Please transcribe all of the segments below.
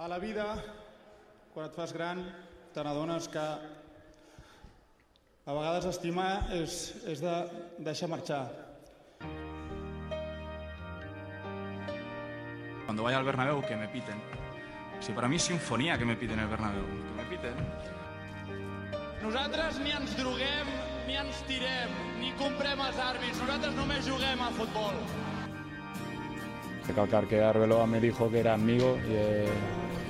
A la vida, quan et fas gran, te n'adones que a vegades estimar és, és de deixar marxar. Cuando vaya al Bernabéu, que me piten. Si para mí es sinfonía que me piten el Bernabéu. Que me piten. Nosaltres ni ens droguem, ni ens tirem, ni comprem els àrbits. Nosaltres només juguem a futbol. Recalcar que Arbeloa me dijo que era amigo y eh,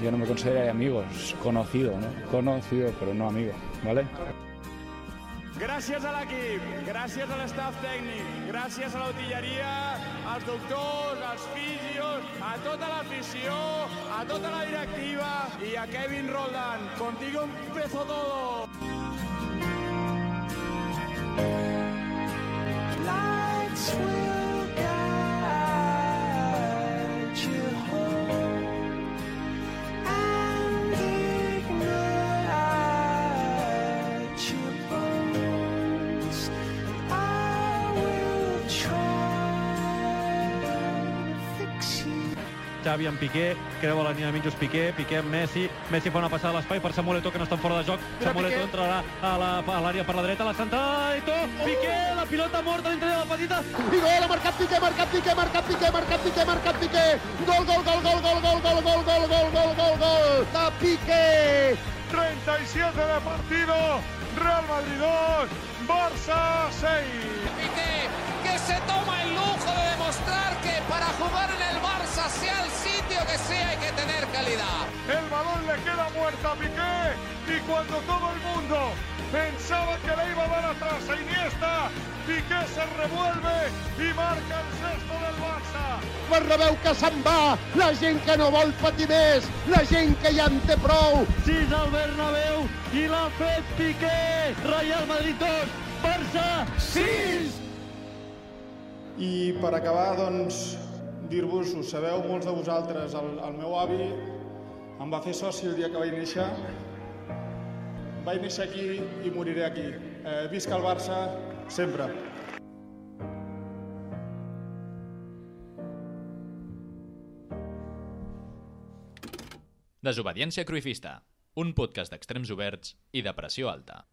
yo no me considero amigo, es conocido, ¿no? Conocido, pero no amigo, ¿vale? Gràcies a l'equip, gràcies a l'estaf tècnic, gràcies a l'utilleria, als doctors, als fisios, a tota l'afició, a tota la directiva i a Kevin Roldán. Contigo empezó todo. Xavi amb Piqué, creu a la línia de mitjos Piqué, Piqué amb Messi, Messi fa una passada a l'espai per Samuel Eto'o que no estan fora de joc, Samuel Eto'o entrarà a l'àrea per la dreta, la centrada, Eto'o, Piqué, la pilota morta dintre de la petita, I gol, ha marcat Piqué, ha marcat Piqué, ha marcat Piqué, ha marcat Piqué, ha marcat Piqué. Gol, gol, gol, gol, gol, gol, gol, gol, gol, gol, gol, gol, gol. De Piqué. 37 de partido, Real Madrid 2, Barça 6. Piqué, que se toma el lujo de demostrar que para jugar en el Barça, sea el sitio que sea, hay que tener calidad. El balón le queda muerto a Piqué y cuando todo el mundo pensaba que le iba a dar atrás a Iniesta, Piqué se revuelve y marca el sexto del Barça. Bernabéu que se'n va. La gent que no vol patir més. La gent que ja en té prou. 6 al Bernabéu i l'ha fet Piqué, Real Madrid 2, Barça 6! I per acabar, doncs, dir-vos, ho sabeu molts de vosaltres, el, el meu avi em va fer soci el dia que vaig néixer. Vaig néixer aquí i moriré aquí. Eh, visca el Barça, sempre. Desobediència Cruifista, un podcast d'extrems oberts i de pressió alta.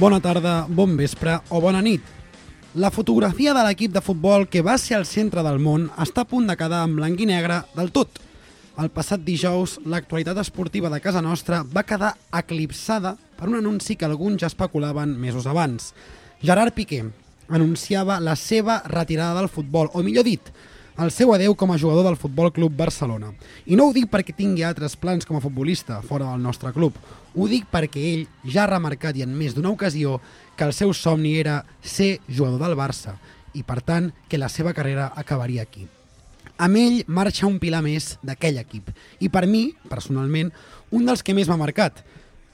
Bona tarda, bon vespre o bona nit. La fotografia de l'equip de futbol que va ser al centre del món està a punt de quedar en blanc i negre del tot. El passat dijous, l'actualitat esportiva de casa nostra va quedar eclipsada per un anunci que alguns ja especulaven mesos abans. Gerard Piqué anunciava la seva retirada del futbol, o millor dit, el seu adeu com a jugador del Futbol Club Barcelona. I no ho dic perquè tingui altres plans com a futbolista fora del nostre club. Ho dic perquè ell ja ha remarcat i en més d'una ocasió que el seu somni era ser jugador del Barça i, per tant, que la seva carrera acabaria aquí. Amb ell marxa un pilar més d'aquell equip. I per mi, personalment, un dels que més m'ha marcat.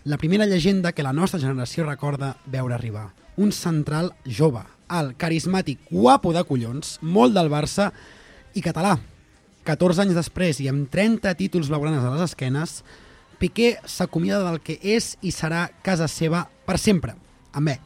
La primera llegenda que la nostra generació recorda veure arribar. Un central jove, alt, carismàtic, guapo de collons, molt del Barça i català. 14 anys després i amb 30 títols blaugranes a les esquenes, Piqué s'acomiada del que és i serà casa seva per sempre, amb E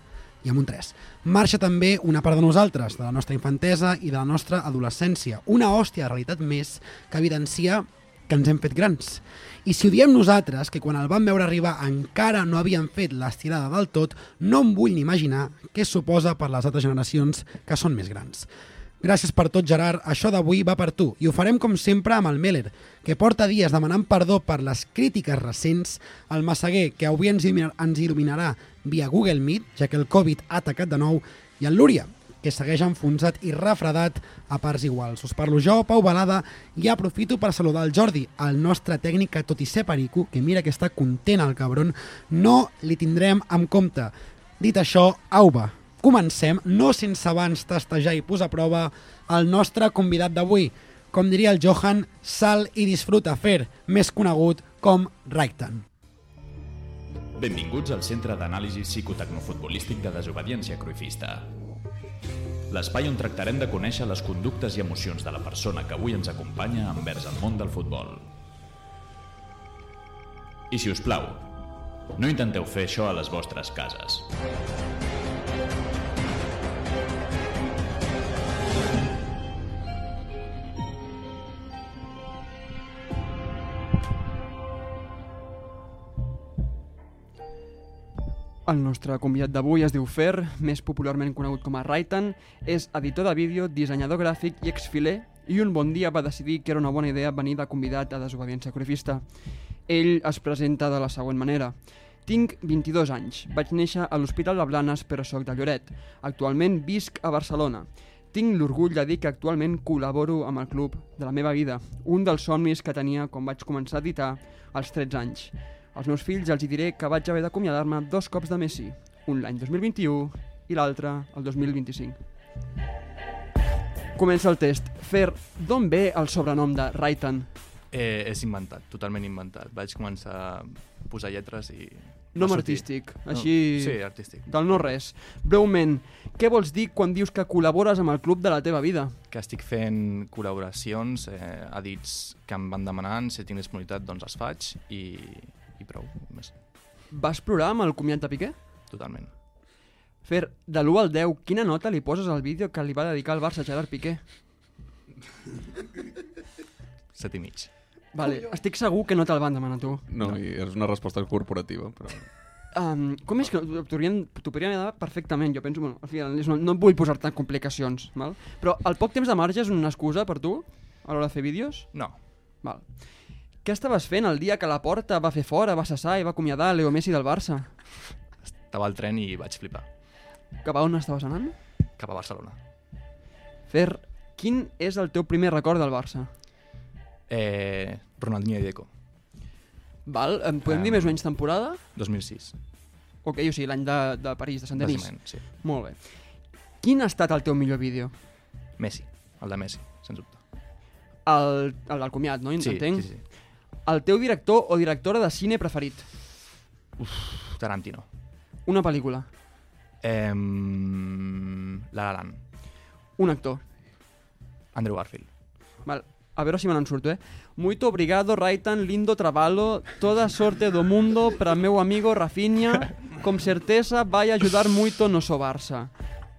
i amb un 3. Marxa també una part de nosaltres, de la nostra infantesa i de la nostra adolescència. Una hòstia de realitat més que evidencia que ens hem fet grans. I si ho diem nosaltres, que quan el vam veure arribar encara no havien fet l'estirada del tot, no em vull ni imaginar què suposa per les altres generacions que són més grans. Gràcies per tot, Gerard. Això d'avui va per tu. I ho farem, com sempre, amb el Meller, que porta dies demanant perdó per les crítiques recents, el Massaguer, que avui ens il·luminar- ens il·luminarà via Google Meet, ja que el Covid ha atacat de nou, i el Lúria, que segueix enfonsat i refredat a parts iguals. Us parlo jo, Pau Balada, i aprofito per saludar el Jordi, el nostre tècnic que, tot i ser perico, que mira que està content el cabron, no li tindrem en compte. Dit això, au va, comencem, no sense abans testejar i posar a prova el nostre convidat d'avui. Com diria el Johan, sal i disfruta fer, més conegut com Raiktan. Benvinguts al Centre d'Anàlisi Psicotecnofutbolístic de Desobediència Cruifista. L'espai on tractarem de conèixer les conductes i emocions de la persona que avui ens acompanya envers el món del futbol. I si us plau, No intenteu fer això a les vostres cases. El nostre convidat d'avui es diu Fer, més popularment conegut com a Raitan, és editor de vídeo, dissenyador gràfic i exfiler, i un bon dia va decidir que era una bona idea venir de convidat a Desobediència Corifista. Ell es presenta de la següent manera. Tinc 22 anys. Vaig néixer a l'Hospital de Blanes, però sóc de Lloret. Actualment visc a Barcelona. Tinc l'orgull de dir que actualment col·laboro amb el club de la meva vida, un dels somnis que tenia quan vaig començar a editar als 13 anys. Als meus fills els hi diré que vaig haver d'acomiadar-me dos cops de Messi, un l'any 2021 i l'altre el 2025. Comença el test. Fer, d'on ve el sobrenom de Raitan? Eh, és inventat, totalment inventat. Vaig començar a posar lletres i... Nom artístic, No, així... Sí, artístic. Del no res. Breument, què vols dir quan dius que col·labores amb el club de la teva vida? Que estic fent col·laboracions, eh, edits que em van demanant, si tinc disponibilitat doncs els faig i, i prou. Més. Vas plorar amb el comiat de Piqué? Totalment. Fer, de l'1 al 10, quina nota li poses al vídeo que li va dedicar al Barça a Gerard Piqué? Set i mig. Vale, estic segur que no te'l van demanar a tu. No, i és una resposta corporativa, però... Um, com és que t'ho podrien, dar perfectament? Jo penso, bueno, al final, és- no, no vull posar-te en complicacions, val? però el poc temps de marge és una excusa per tu a l'hora de fer vídeos? No. Val. Què estaves fent el dia que la porta va fer fora, va cessar i va acomiadar Leo Messi del Barça? Estava al tren i vaig flipar. Cap a on estaves anant? Cap a Barcelona. Fer, quin és el teu primer record del Barça? Eh, Ronaldinho i Deco. Val, em podem Em, dir més o menys temporada? 2006. Ok, o sigui, l'any de, de París, de Sant Denis. Sí. Molt bé. Quin ha estat el teu millor vídeo? Messi, el de Messi, sens dubte. El, el del comiat, no? Sí, Entenc? sí, sí. El teu director o directora de cine preferit? Uf, Tarantino. Una pel·lícula. Eh, La La Land. Un actor. Andrew Garfield. Val. A veure si me n'en surto, eh? Muito obrigado, Raitan, lindo trabalho, toda sorte do mundo para meu amigo Rafinha, com certeza vai ajudar muito no so Barça.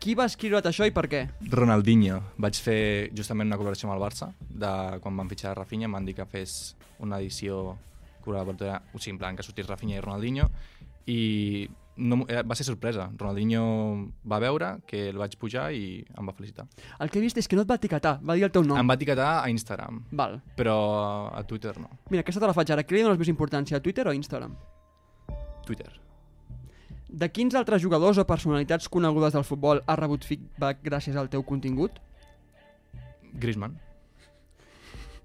Qui va escriure't això i per què? Ronaldinho. Vaig fer justament una col·laboració amb el Barça, de quan van fitxar Rafinha, em van dir que fes una edició col·laborativa, o sigui, en plan, que sortís Rafinha i Ronaldinho, i no, eh, va ser sorpresa. Ronaldinho va veure que el vaig pujar i em va felicitar. El que he vist és que no et va etiquetar, va dir el teu nom. Em va etiquetar a Instagram, Val. però a Twitter no. Mira, aquesta te la faig ara. Qui li dones més importància, a Twitter o a Instagram? Twitter. De quins altres jugadors o personalitats conegudes del futbol has rebut feedback gràcies al teu contingut? Griezmann.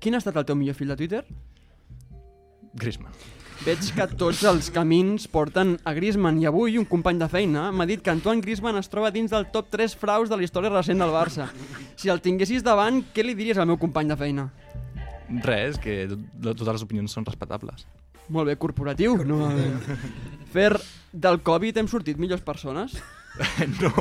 Quin ha estat el teu millor fil de Twitter? Griezmann. Veig que tots els camins porten a Griezmann i avui un company de feina m'ha dit que Antoine Griezmann es troba dins del top 3 fraus de la història recent del Barça. Si el tinguessis davant, què li diries al meu company de feina? Res, que tot- totes les opinions són respectables. Molt bé, corporatiu. No, Fer, del Covid hem sortit millors persones? no.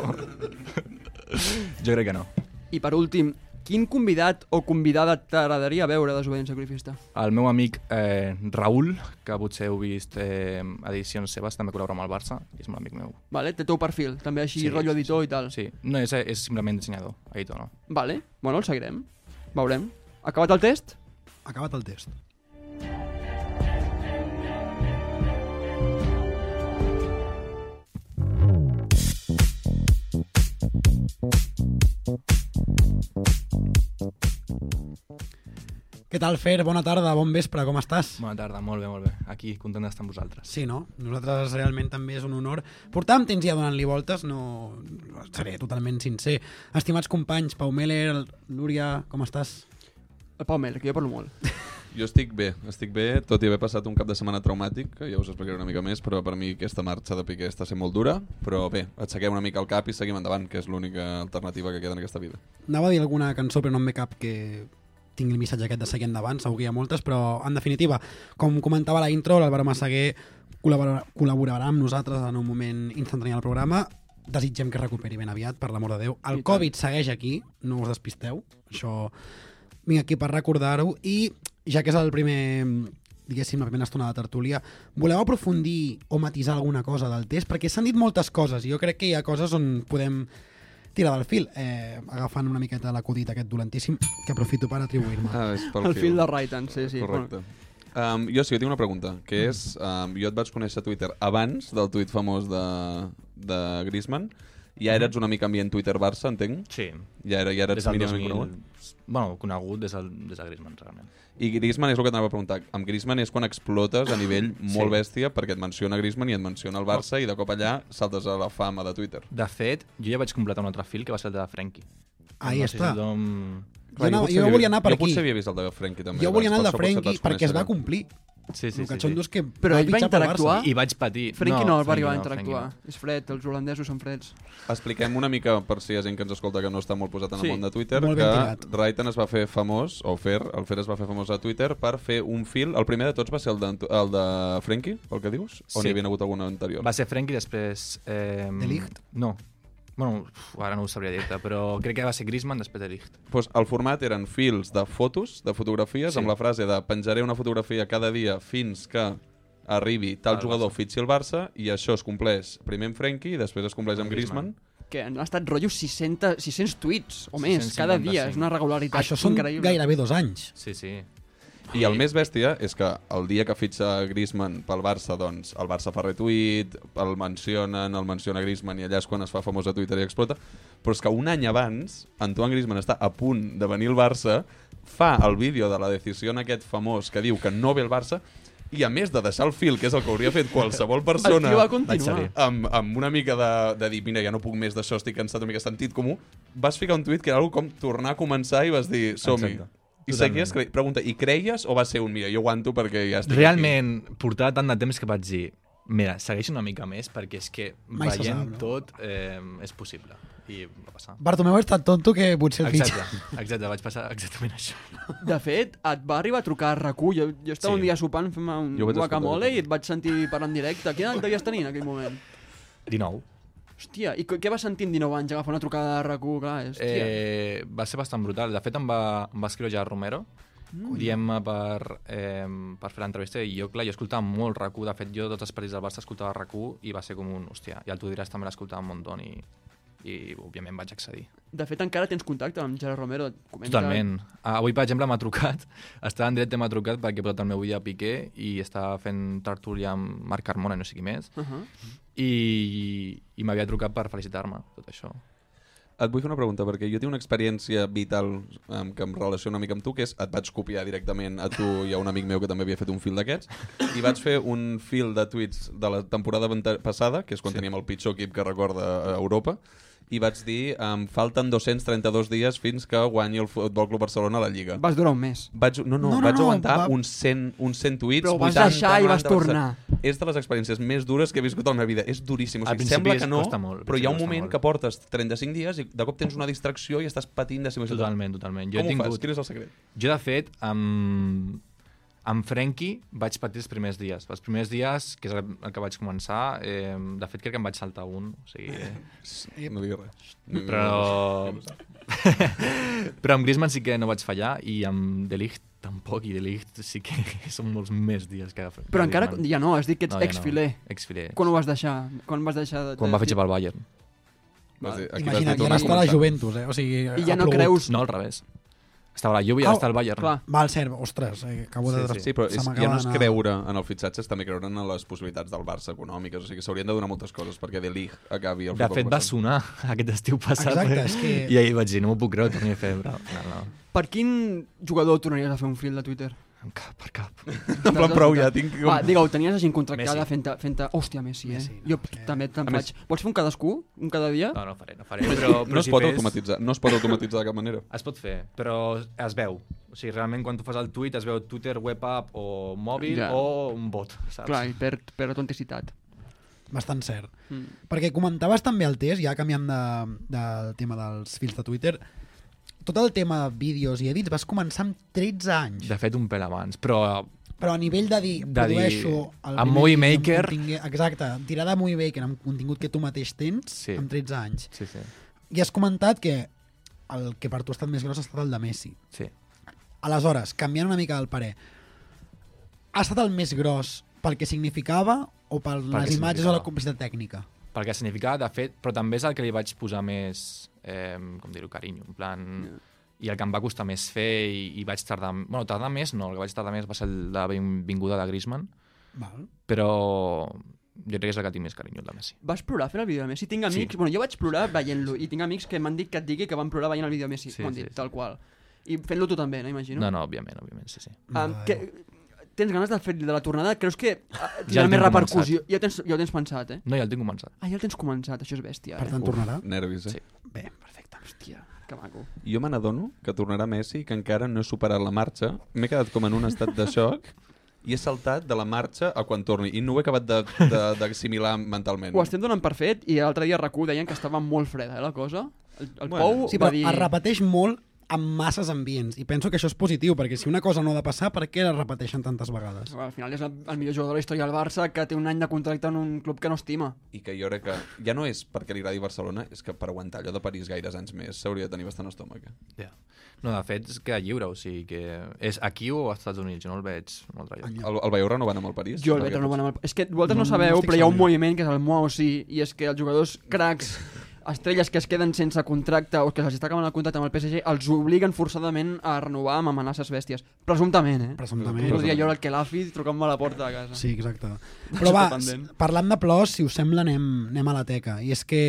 Jo crec que no. I per últim, quin convidat o convidada t'agradaria veure a Desobediència Corifista? El meu amic eh, Raül, que potser heu vist eh, edicions seves, també col·labora amb el Barça, i és molt amic meu. Vale, té teu perfil, també així, sí, rotllo editor i tal. Sí, no, és, és simplement dissenyador, editor no. Vale, bueno, el seguirem. Veurem. Acabat el test? Acabat el test. Què tal, Fer? Bona tarda, bon vespre, com estàs? Bona tarda, molt bé, molt bé. Aquí, content d'estar amb vosaltres. Sí, no? Nosaltres realment també és un honor. Portàvem temps ja donant-li voltes, no... Seré totalment sincer. Estimats companys, Pau Meller, Núria, com estàs? El Pau Meller, que jo parlo molt. Jo estic bé, estic bé, tot i haver passat un cap de setmana traumàtic, que ja us explicaré una mica més, però per mi aquesta marxa de Piqué està sent molt dura, però bé, aixequem una mica el cap i seguim endavant, que és l'única alternativa que queda en aquesta vida. Anava a dir alguna cançó, però no em ve cap que tingui el missatge aquest de seguir endavant, segur que hi ha moltes, però en definitiva, com comentava la intro, l'Àlvaro Massaguer col·laborarà, col·laborarà amb nosaltres en un moment instantani al programa. Desitgem que es recuperi ben aviat, per l'amor de Déu. El. Covid segueix aquí, no us despisteu, això vinc aquí per recordar-ho, i ja que és el primer diguéssim, la primera estona de la tertúlia. Voleu aprofundir o matisar alguna cosa del test? Perquè s'han dit moltes coses i jo crec que hi ha coses on podem tirar del fil, eh, agafant una miqueta l'acudit aquest dolentíssim, que aprofito per atribuir-me. Ah, és pel El fil de Raitan, sí, sí. Correcte. Um, jo sí, jo tinc una pregunta, que és, um, jo et vaig conèixer a Twitter abans del tuit famós de, de Griezmann, ja eres una mica ambient Twitter-Barça, entenc? Sí. Ja, era, ja eres Des mínimament 2000... conegut? Bueno, conegut des, del, des de Griezmann, realment. I Griezmann és el que t'anava a preguntar. Amb Griezmann és quan explotes a nivell molt Sí. bèstia perquè et menciona Griezmann i et menciona el Barça i de cop allà saltes a la fama de Twitter. De fet, jo ja vaig completar un altre fil que va ser el de Frenkie. Ahí no sé està. Si tothom... Jo anava- jo volia anar per jo aquí. potser havia vist el de Frenkie també. Jo volia anar al de Frenkie perquè es va complir. Sí, sí, El sí, catxondo sí. és que Però va ell va pel interactuar? I vaig patir. Frenkie no, el va arribar a no, Frenkie interactuar. no. És fred, els holandesos són freds. Expliquem una mica, per si hi ha gent que ens escolta que no està molt posat en Sí. el món de Twitter, Molt que tirat. Raitan es va fer famós, o Fer, el Fer es va fer famós a Twitter per fer un fil, el primer de tots va ser el de, el de Frenkie, el que dius? O Sí. n'hi havia hagut algun anterior? Va ser Frenkie, després... Eh, De Ligt? No. Bueno, uf, ara no ho sabria dir-te, però crec que va ser Griezmann després de Ligt. Pues el format eren fils de fotos, de fotografies, Sí. amb la frase de penjaré una fotografia cada dia fins que arribi tal Al jugador Barça. fitxi el Barça i això es compleix primer amb Frenkie i després es compleix amb Amb Griezmann. Griezmann. Que han estat rotllo 600, 600 tuits o més 655. cada dia. És una regularitat Això són increïble. gairebé dos anys. Sí, sí. I el més bèstia és que el dia que fitxa Griezmann pel Barça, doncs el Barça fa retuit, el mencionen, el menciona Griezmann i allà és quan es fa famós a Twitter i explota. Però és que un any abans, Antoine Griezmann està a punt de venir al Barça, fa el vídeo de la decisió en aquest famós que diu que no ve el Barça i a més de deixar el fil, que és el que hauria fet qualsevol persona va amb, amb una mica de, de dir, mira, ja no puc més d'això, estic cansat, una mica sentit comú, vas ficar un tuit que era algo com tornar a començar i vas dir, som-hi. Exacte. I Totalment. seguies, cre... pregunta, i creies o va ser un, mira, jo aguanto perquè ja estic Realment, portava tant de temps que vaig dir mira, segueix una mica més perquè és que Mai se veient sap, no? tot eh, és possible. I va passar. Bartomeu és tan tonto que potser el fitxa. Exacte, exacte, vaig passar exactament això. De fet, et va arribar a trucar a RAC1. Jo, jo estava Sí. un dia sopant fent un Jo vaig guacamole i et vaig sentir parlar en directe. Quina edat devies tenir en aquell moment? 19. Hòstia, i què vas sentir amb 19 anys agafar una trucada de RAC1? Clar, hòstia. Eh, va ser bastant brutal. De fet, em va, em va escriure ja Romero mm. dient-me per, eh, per fer l'entrevista i jo, clar, jo escoltava molt RAC1. De fet, jo tots els partits del Barça escoltava RAC1 i va ser com un, hòstia, i el tu diràs també l'escoltava un munt i, i òbviament vaig accedir. De fet, encara tens contacte amb Gerard Romero. Comenta... Totalment. Ah, avui, per exemple, m'ha trucat, estava en directe m'ha trucat perquè he posat el meu vídeo a Piqué i estava fent tertúlia amb Marc Carmona i no sé qui més, Uh -huh. i, i m'havia trucat per felicitar-me, tot això. Et vull fer una pregunta, perquè jo tinc una experiència vital um, que em relaciona una mica amb tu, que és et vaig copiar directament a tu i a un amic meu que també havia fet un fil d'aquests, i vaig fer un fil de tuits de la temporada passada, que és quan sí. teníem el pitjor equip que recorda a Europa, i vaig dir, em falten 232 dies fins que guanyi el Futbol Club Barcelona a la Lliga. Vas durar un mes. Vaig, no, no, No, no, vaig no, aguantar va- uns 100, uns 100 tuits, Però ho vas 80, deixar i vas 90, tornar. És de les experiències més dures que he viscut a la meva vida. És duríssim. O Al sigui, sembla que no, molt, però hi ha un moment molt. que portes 35 dies i de cop tens una distracció i estàs patint de si Totalment, totalment. Jo Com he ho tingut... fas? Quin és el secret? Jo, de fet, amb, amb Frenkie vaig patir els primers dies. Els primers dies, que és el, que vaig començar, eh, de fet crec que em vaig saltar un. O sigui, No diguis res. No, no, però... no, no, no. però amb Griezmann sí que no vaig fallar i amb De Ligt tampoc, i De Ligt sí que són molts més dies que... que Però encara Griezmann. ja no, has dit que ets No, ja no. ex-filer. Ex-filer. Quan ho vas deixar? Quan vas deixar de, Quan va fitxar pel Bayern. Dir, Imagina't, ja torna a està a la. Juventus, eh? O sigui, I ja no plogut. creus... No, al revés. Estava allà, jo havia Ah, d'estar al Bayern. Clar. Val, cert, ostres, eh, acabo de... Sí, Sí, però és, ja no és creure en el fitxatge, és també creure en les possibilitats del Barça econòmiques. O sigui, s'haurien de donar moltes coses perquè De Ligt acabi el De futbol fet, va sonar aquest estiu passat. Exacte, eh? és que- I ahir vaig dir, no m'ho puc creure, torni a fer. Però, no, no. Per quin jugador tornaries a fer un fil de Twitter? En cap, per cap. En plan, prou, ja tinc... Va, digueu, tenies la gent contractada Messi. fent-te... Fent Hòstia, Messi, eh? Messi, no, jo que- també te'n A més- faig. Pots fer un cadascú? Un cada dia? No, no faré, no faré. Però, però No es si pot fes- automatitzar, no es pot automatitzar de cap manera. Es pot fer, però es veu. O sigui, realment quan tu fas el tuit es veu Twitter, web app o mòbil Ja. o un bot, saps? Clar, i perd, perd autenticitat. Bastant cert. Mm. Perquè comentaves també el test, ja canviant de, del tema dels fils de Twitter, tot el tema de vídeos i edits vas començar amb 13 anys. De fet, un pèl abans, però Però a nivell de dir, De dir, produeixo... el amb Movie Maker- contingut- Exacte, tirar de Movie Maker amb contingut que tu mateix tens Sí. amb 13 anys. sí, sí. I has comentat que el que per tu ha estat més gros ha estat el de Messi. sí. Aleshores, canviant una mica el parer, ha estat el més gros pel que significava o per Pel les imatges o la complicitat tècnica? Pel que significava, de fet, però també és el que li vaig posar més, eh, com dir-ho, carinyo, en plan... I el que em va costar més fer i, i vaig tardar... Bueno, tardar més no, el que vaig tardar més va ser la benvinguda de Griezmann, Val. però jo crec que és el que tinc més carinyo, el de Messi. Vas plorar fent el vídeo de Messi? Tinc amics... Sí. Bueno, jo vaig plorar veient-lo i tinc amics que m'han dit que et digui que van plorar veient el vídeo de Messi. Sí, M'ho han sí, dit, sí. tal qual. I fent-lo tu també, no? Imagino. No, no, òbviament, òbviament, sí, sí. Um, que, tens ganes de fer de la tornada? Creus que Ja tindrà el més repercussió? Ja ho, tens, ja ho tens pensat, eh? No, ja el tinc començat. Ah, ja el tens començat, això és bèstia. Per eh? tant, tornarà? Nervis, eh? Sí. Bé, perfecte. Hòstia, que maco. Jo me n'adono que tornarà Messi i que encara no he superat la marxa. M'he quedat com en un estat de xoc i he saltat de la marxa a quan torni. I no ho he acabat de- de- d'assimilar mentalment. Ho estem donant per fet i l'altre dia a RAC1 deien que estava molt freda, eh, la cosa. El, el Pou sí, va dir... es repeteix molt en masses ambients i penso que això és positiu perquè si una cosa no ha de passar, per què la repeteixen tantes vegades? Al final és el, millor jugador de la història del Barça que té un any de contracte en un club que no estima. I que jo crec que ja no és perquè li agradi Barcelona, és que per aguantar allò de París gaires anys més s'hauria de tenir bastant estómac. eh? Ja. No, de fet, es queda lliure, o sigui que és aquí o als Estats Units, jo no el veig un altre lloc. El, el veieu renovant amb el París? Jo el veig renovant amb el... És que vosaltres No, no, no sabeu, estic però hi ha un moviment que és el MOA sí, i és que els jugadors cracs, estrelles que es queden sense contracte o que se'ls està acabant el contracte amb el PSG, els obliguen forçadament a renovar amb amenaces bèsties. Presumptament, eh? Presumptament. Dia jo el Kelafi trucant-me a la porta de casa. Sí, exacte. Però va, parlant de plors, si us sembla, anem, anem a la teca. I és que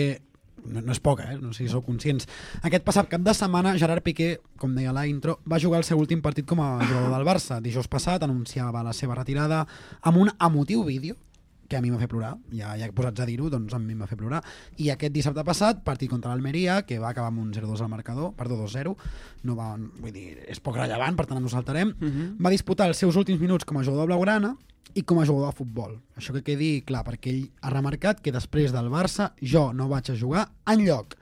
no, no és poca, eh? no sé si sou conscients. Aquest passat cap de setmana, Gerard Piqué, com deia la intro, va jugar el seu últim partit com a jugador del Barça. Dijous passat anunciava la seva retirada amb un emotiu vídeo que a mi m'ha fet plorar, ja, ja posats a dir-ho, doncs a mi em va fer plorar. I aquest dissabte passat, partit contra l'Almeria, que va acabar amb un 0-2 al marcador, perdó, 2-0, no va, vull dir, és poc rellevant, per tant ens ho saltarem, Mhm. va disputar els seus últims minuts com a jugador blaugrana i com a jugador de futbol. Això que quedi clar, perquè ell ha remarcat que després del Barça jo no vaig a jugar enlloc.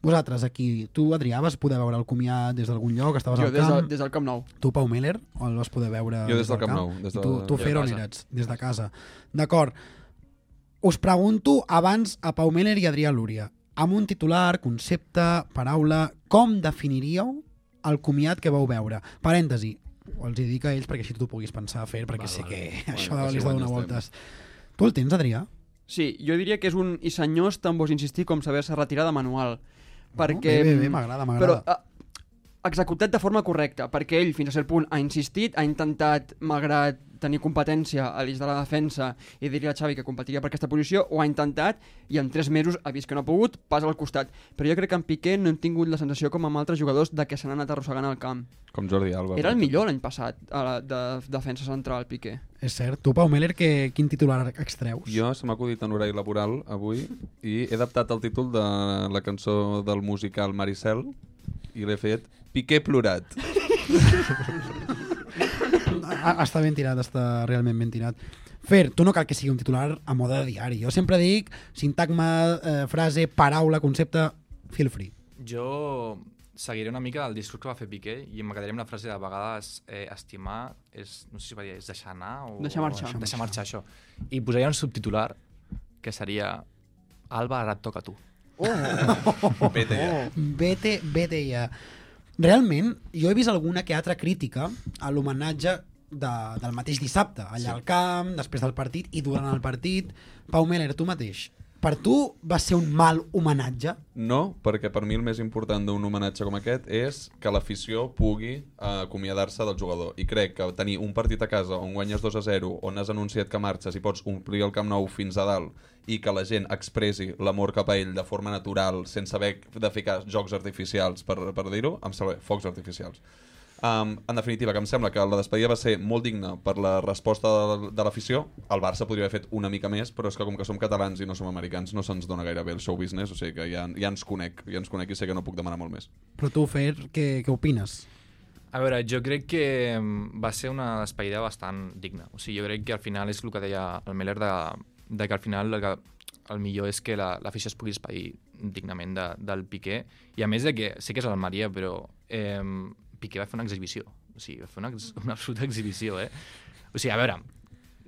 Vosaltres aquí, tu, Adrià, vas poder veure el comiat des d'algun lloc, estaves Jo al des, camp... de, des del Camp Nou. Tu, Pau Meller, o el vas poder veure Jo des del Camp Nou, des de- tu, tu Fer, on casa. eres? Des de casa. D'acord. Us pregunto abans a Pau Meller i Adrià Lúria, amb un titular, concepte, paraula, com definiríeu el comiat que vau veure? Parèntesi, els hi dic a ells perquè així tu puguis pensar a fer, perquè Val, sé val. que Bueno, això les de donar guanyes voltes. Tu el tens, Adrià? Sí, jo diria que és un i senyors tan vos insistir com saber-se retirar de manual. Perquè... bé, bé, bé, m'agrada, m'agrada. Però, eh, executat de forma correcta, perquè ell, fins a cert punt, ha insistit, ha intentat, malgrat tenir competència a l'eix de la defensa i dir-li a Xavi que competiria per aquesta posició, ho ha intentat i en tres mesos ha vist que no ha pogut, passa al costat. Però jo crec que en Piqué no hem tingut la sensació com amb altres jugadors de que s'han anat arrossegant al camp. Com Jordi Alba. Era el millor l'any passat a la de, defensa central, Piqué. És cert. Tu, Pau Meller, que, quin titular extreus? Jo se m'ha acudit en horari laboral avui i he adaptat el títol de la cançó del musical Maricel i l'he fet Piqué plorat. Ah, està ben tirat, està realment ben tirat. Fer, tu no cal que sigui un titular a mode de diari. Jo sempre dic sintagma, eh, frase, paraula, concepte, feel free. Jo seguiré una mica el discurs que va fer Piqué i em quedaré amb la frase de a vegades eh, estimar és, no sé si va dir, és deixar anar o... Deixar marxar. o Deixar marxar, això. I posaria un subtitular que seria Alba, ara et toca a tu. Oh. Vete ja. Vete, vete ja. Realment, jo he vist alguna que altra crítica a l'homenatge de, del mateix dissabte, allà Sí. al camp, després del partit i durant el partit. Pau Meller, tu mateix, per tu va ser un mal homenatge? No, perquè per mi el més important d'un homenatge com aquest és que l'afició pugui eh, acomiadar-se del jugador. I crec que tenir un partit a casa on guanyes 2 a 0, on has anunciat que marxes i pots omplir el Camp Nou fins a dalt i que la gent expressi l'amor cap a ell de forma natural, sense haver de ficar jocs artificials, per, per dir-ho, em sembla bé, focs artificials. Um, en definitiva, que em sembla que la despedida va ser molt digna per la resposta de, de l'afició. El Barça podria haver fet una mica més, però és que com que som catalans i no som americans, no se'ns dona gaire bé el show business, o sigui que ja, ja ens conec, ja ens conec i sé que no puc demanar molt més. Però tu, Fer, què, què opines? A veure, jo crec que va ser una despedida bastant digna. O sigui, jo crec que al final és el que deia el Meller de, de que al final el, que, el millor és que la- l'afició es pugui despedir dignament de, del Piqué. I a més de que sí que és Almeria, però eh, Piqué va fer una exhibició. O sigui, va fer una, una absoluta exhibició, eh? O sigui, a veure,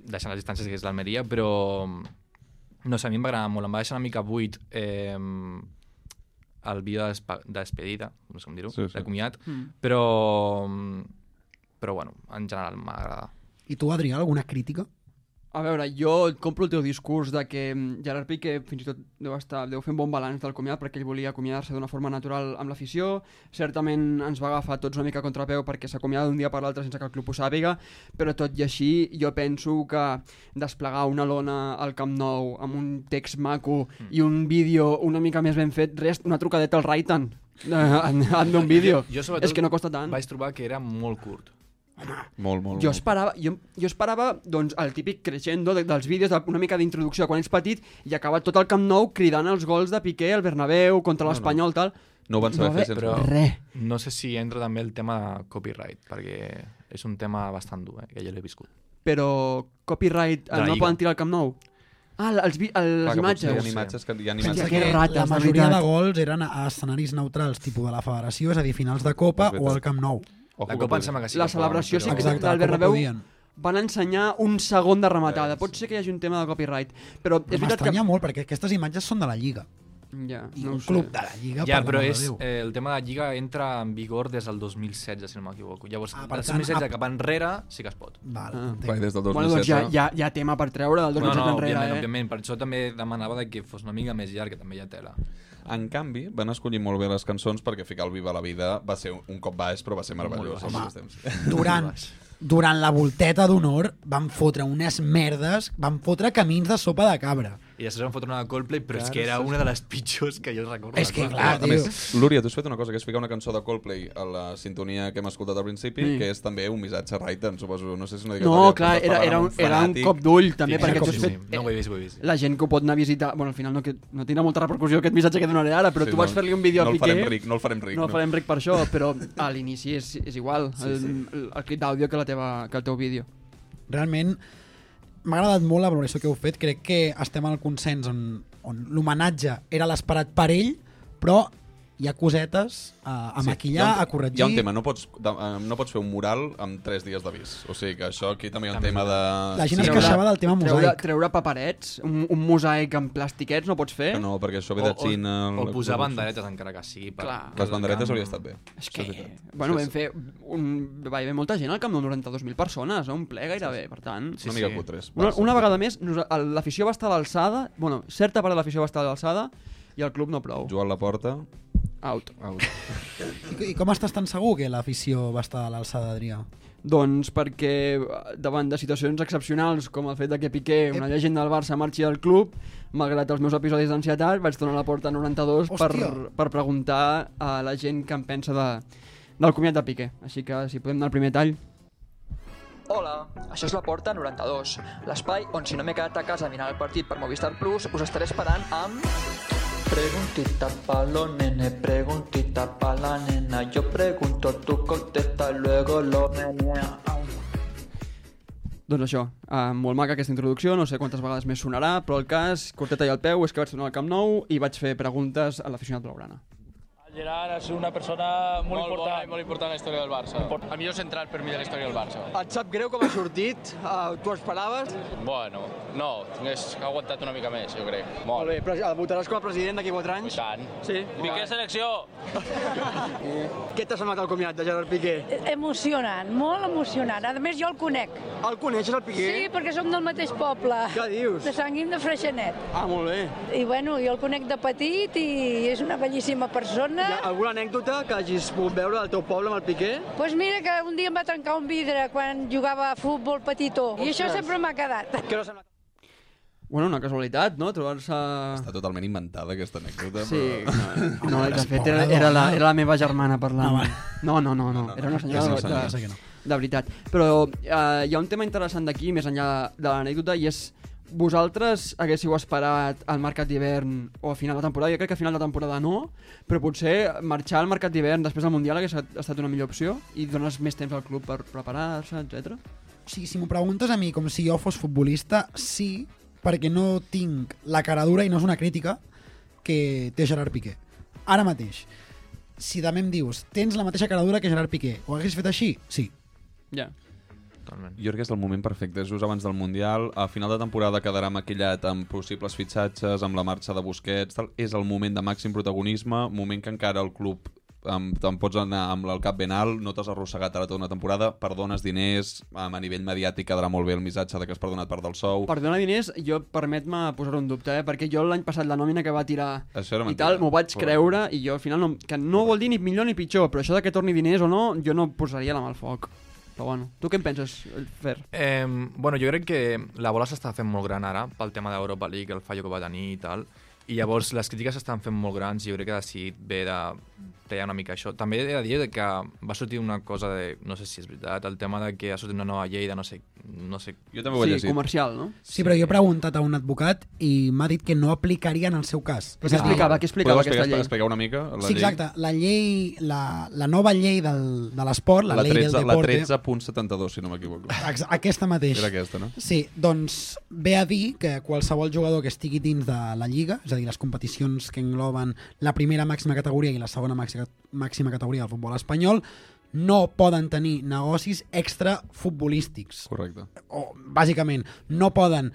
deixant les distàncies que és l'Almeria, però no sé, a mi em va agradar molt. Em va deixar una mica buit eh, el vídeo de despe- de despedida, no sé com dir-ho, Sí, sí, sí. sí. de comiat, Mm. però, però bueno, en general m'agrada. I tu, Adrià, alguna crítica? A veure, jo et compro el teu discurs de que mm, Gerard Piqué fins i tot deu, estar, deu fer un bon balanç del comiat perquè ell volia acomiadar-se d'una forma natural amb l'afició. Certament ens va agafar tots una mica contrapeu perquè s'acomiada d'un dia per l'altre sense que el club ho sàpiga, però tot i així jo penso que desplegar una lona al Camp Nou amb un text maco mm. i un vídeo una mica més ben fet, res, una trucadeta al Raitan eh, en, en d'un vídeo. Jo, sobretot, És que no costa tant. Vaig trobar que era molt curt. Molt, molt, Jo molt. esperava, jo, jo esperava doncs, el típic crescendo de, dels vídeos, de, una mica d'introducció quan ets petit i acabar tot el Camp Nou cridant els gols de Piqué al Bernabéu contra No, no. l'Espanyol, tal. No ho van saber va fer sense- Però Res. no sé si entra també el tema de copyright, perquè és un tema bastant dur, eh, que jo l'he viscut. Però copyright De la eh, no poden tirar al Camp Nou? Ah, els, el, Clar, les imatges. Hi ha imatges que, hi ha imatges que que... rates, la majoria de gols eren a escenaris neutrals, tipus de la federació, és a dir, finals de Copa o al Camp Nou. Ojo La que Copa em sembla que sí La que poden, celebració però- sí que del Bernabéu van ensenyar un segon de rematada. Pot ser que hi hagi un tema de copyright, però és veritat que... M'estranya molt, perquè aquestes imatges són de la Lliga. Ja, I no un ho sé. club de la Lliga, Ja, per però és, eh, el tema de la Lliga entra en vigor des del 2016, si no m'equivoco. Llavors, Ah, per del tant, 2016 a- cap enrere sí que es pot. Val, Ah. Vai, des del 2016. Bueno, doncs ja, ja, ja tema per treure del 2007 no, no, enrere, òbviament, eh? òbviament. Per això també demanava de que fos una mica més llarg, que també hi ha tela. En canvi, van escollir molt bé les cançons perquè ficar el Viva la Vida va ser un cop baix, però va ser meravellós. Temps. Durant, durant la volteta d'honor van fotre unes merdes, van fotre camins de sopa de cabra. I després van fotre una de Coldplay, però és Clar, que era sí. una de les pitjors que jo recordo. És que, clar, tio. més, Lúria, tu has fet una cosa, que és ficar una cançó de Coldplay a la sintonia que hem escoltat al principi, Sí. que és també un missatge Raiden, suposo. No sé si és una No, clar, era, era, un, amb era un cop d'ull, també, Sí, perquè sí, tu sí, has sí. fet... No ho he vist, ho he vist. La gent que ho pot anar a visitar... Bueno, al final no, que, no tindrà molta repercussió aquest missatge que donaré ara, però Sí, tu vas no. fer-li un vídeo No a el Piqué... farem ric, no el farem ric, No el no. farem ric per això, però a l'inici és, és igual, el, el, el crit d'àudio que, la teva, que el teu vídeo. Realment, m'ha agradat molt la valoració que heu fet. Crec que estem al consens on, on l'homenatge era l'esperat per ell, però hi ha cosetes a, a Sí, maquillar, un- a corregir... Hi ha un tema, no pots, de, eh, no pots fer un mural amb 3 dies d'avís. O sigui que això aquí també hi ha un També tema de... La gent es Treure- queixava del tema Treure, mosaic. treure paperets, un, un mosaic amb plastiquets no pots fer? Que no, perquè això ve de Xina... O, o la- posar la- banderetes encara que sigui. Per, Clar. Les banderetes hauria estat bé. És que, és bueno, Sí, vam sí. fer un, va haver molta gent al camp de 92.000 persones, no? un ple gairebé, per tant... Una mica cutres. Una, una sí. vegada més, l'afició va estar a l'alçada, bueno, certa part de l'afició va estar a l'alçada i el club no prou. Joan Laporta... Out. Out. I, I com estàs tan segur que l'afició va estar a l'alçada, Adrià? Doncs perquè davant de situacions excepcionals com el fet de que Piqué, una llegenda del Barça, marxi del club, malgrat els meus episodis d'ansietat, vaig tornar a la porta 92 per, Hòstia. per preguntar a la gent què en pensa de, del comiat de Piqué. Així que si podem anar al primer tall. Hola, això és la Porta 92, l'espai on si no m'he quedat a casa mirant el partit per Movistar Plus us estaré esperant amb... Preguntita pa lo nene, preguntita pa la nena, yo pregunto, tú contesta, luego lo menea. Doncs això, uh, molt maca aquesta introducció, no sé quantes vegades més sonarà, però el cas, corteta i al peu, és que vaig tornar al Camp Nou i vaig fer preguntes a l'aficionat blaugrana. Gerard ha sigut una persona molt, molt important. Bona i molt important en la història del Barça. El millor central per mi de la història del Barça. Et sap greu com ha sortit? Uh, tu esperaves? Bueno, no, hagués aguantat una mica més, jo crec. Molt. Molt bé, però eh, votaràs com a president d'aquí 4 anys? I tant. Sí? Piqué selecció! Què t'ha semblat el comiat de Gerard Piqué? Emocionant, molt emocionant. A més, jo el conec. El coneixes, el Piqué? Sí, perquè som del mateix poble. Què dius? De Sant Guim de Freixenet. Ah, molt bé. I bueno, jo el conec de petit i és una bellíssima persona. Hi ha alguna anècdota que hagis pogut veure del teu poble amb el Piqué? Doncs pues mira que un dia em va trencar un vidre quan jugava a futbol petitó. I això sempre m'ha quedat. Què no sembla Bueno, una casualitat, no? Trobar-se... Està totalment inventada aquesta anècdota. Sí, però... no, de fet era, era, la, era la meva germana parlant. No, no, no, no, era una senyora de, de, que no. de veritat. Però eh, hi ha un tema interessant d'aquí, més enllà de l'anècdota, i és vosaltres haguéssiu esperat al mercat d'hivern o a final de temporada? Jo crec que a final de temporada no, però potser marxar al mercat d'hivern després del Mundial hagués estat una millor opció i dones més temps al club per preparar-se, etc. O sigui, si m'ho preguntes a mi com si jo fos futbolista, sí, perquè no tinc la caradura, i no és una crítica, que té Gerard Piqué. Ara mateix, si també em dius, tens la mateixa caradura que Gerard Piqué, ho hagués fet així? Sí. Ja. Totalment. Jo crec que és el moment perfecte, és just abans del Mundial, a final de temporada quedarà maquillat amb possibles fitxatges, amb la marxa de Busquets, tal. és el moment de màxim protagonisme, moment que encara el club em, te'n pots anar amb el cap ben alt, no t'has arrossegat ara tota una temporada, perdones diners, a nivell mediàtic quedarà molt bé el missatge de que has perdonat part del sou. Per donar diners, jo permet-me posar-ho en dubte, eh? perquè jo l'any passat la nòmina que va tirar Això era i tal, m'ho vaig Correcte. creure i jo al final no, que no vol dir ni millor ni pitjor, però això de que torni diners o no, jo no posaria la mà al foc. Però bueno, tu què en penses, Fer? Eh, bueno, jo crec que la bola s'està fent molt gran ara pel tema d'Europa League, el fallo que va tenir i tal, i llavors les crítiques s'estan fent molt grans i jo crec que ha decidit bé de tallar una mica això. També he de dir que va sortir una cosa de, no sé si és veritat, el tema de que ha sortit una nova llei de no sé... No sé... Jo també ho he Sí, llegit. comercial, no? Sí, però jo he preguntat a un advocat i m'ha dit que no aplicaria en el seu cas. Però què explicava? Què explicava Podeu aquesta explicar, llei? explicar una mica? La sí, llei? exacte. La llei, la, la nova llei del, de l'esport, la, La, llei 13, del la deporte... 13.72, si no m'equivoco. Aquesta mateixa. Era aquesta, no? Sí, doncs ve a dir que qualsevol jugador que estigui dins de la Lliga, és a dir, les competicions que engloben la primera màxima categoria i la segona màxima, màxima categoria del futbol espanyol, no poden tenir negocis extrafutbolístics. Correcte. O, bàsicament, no poden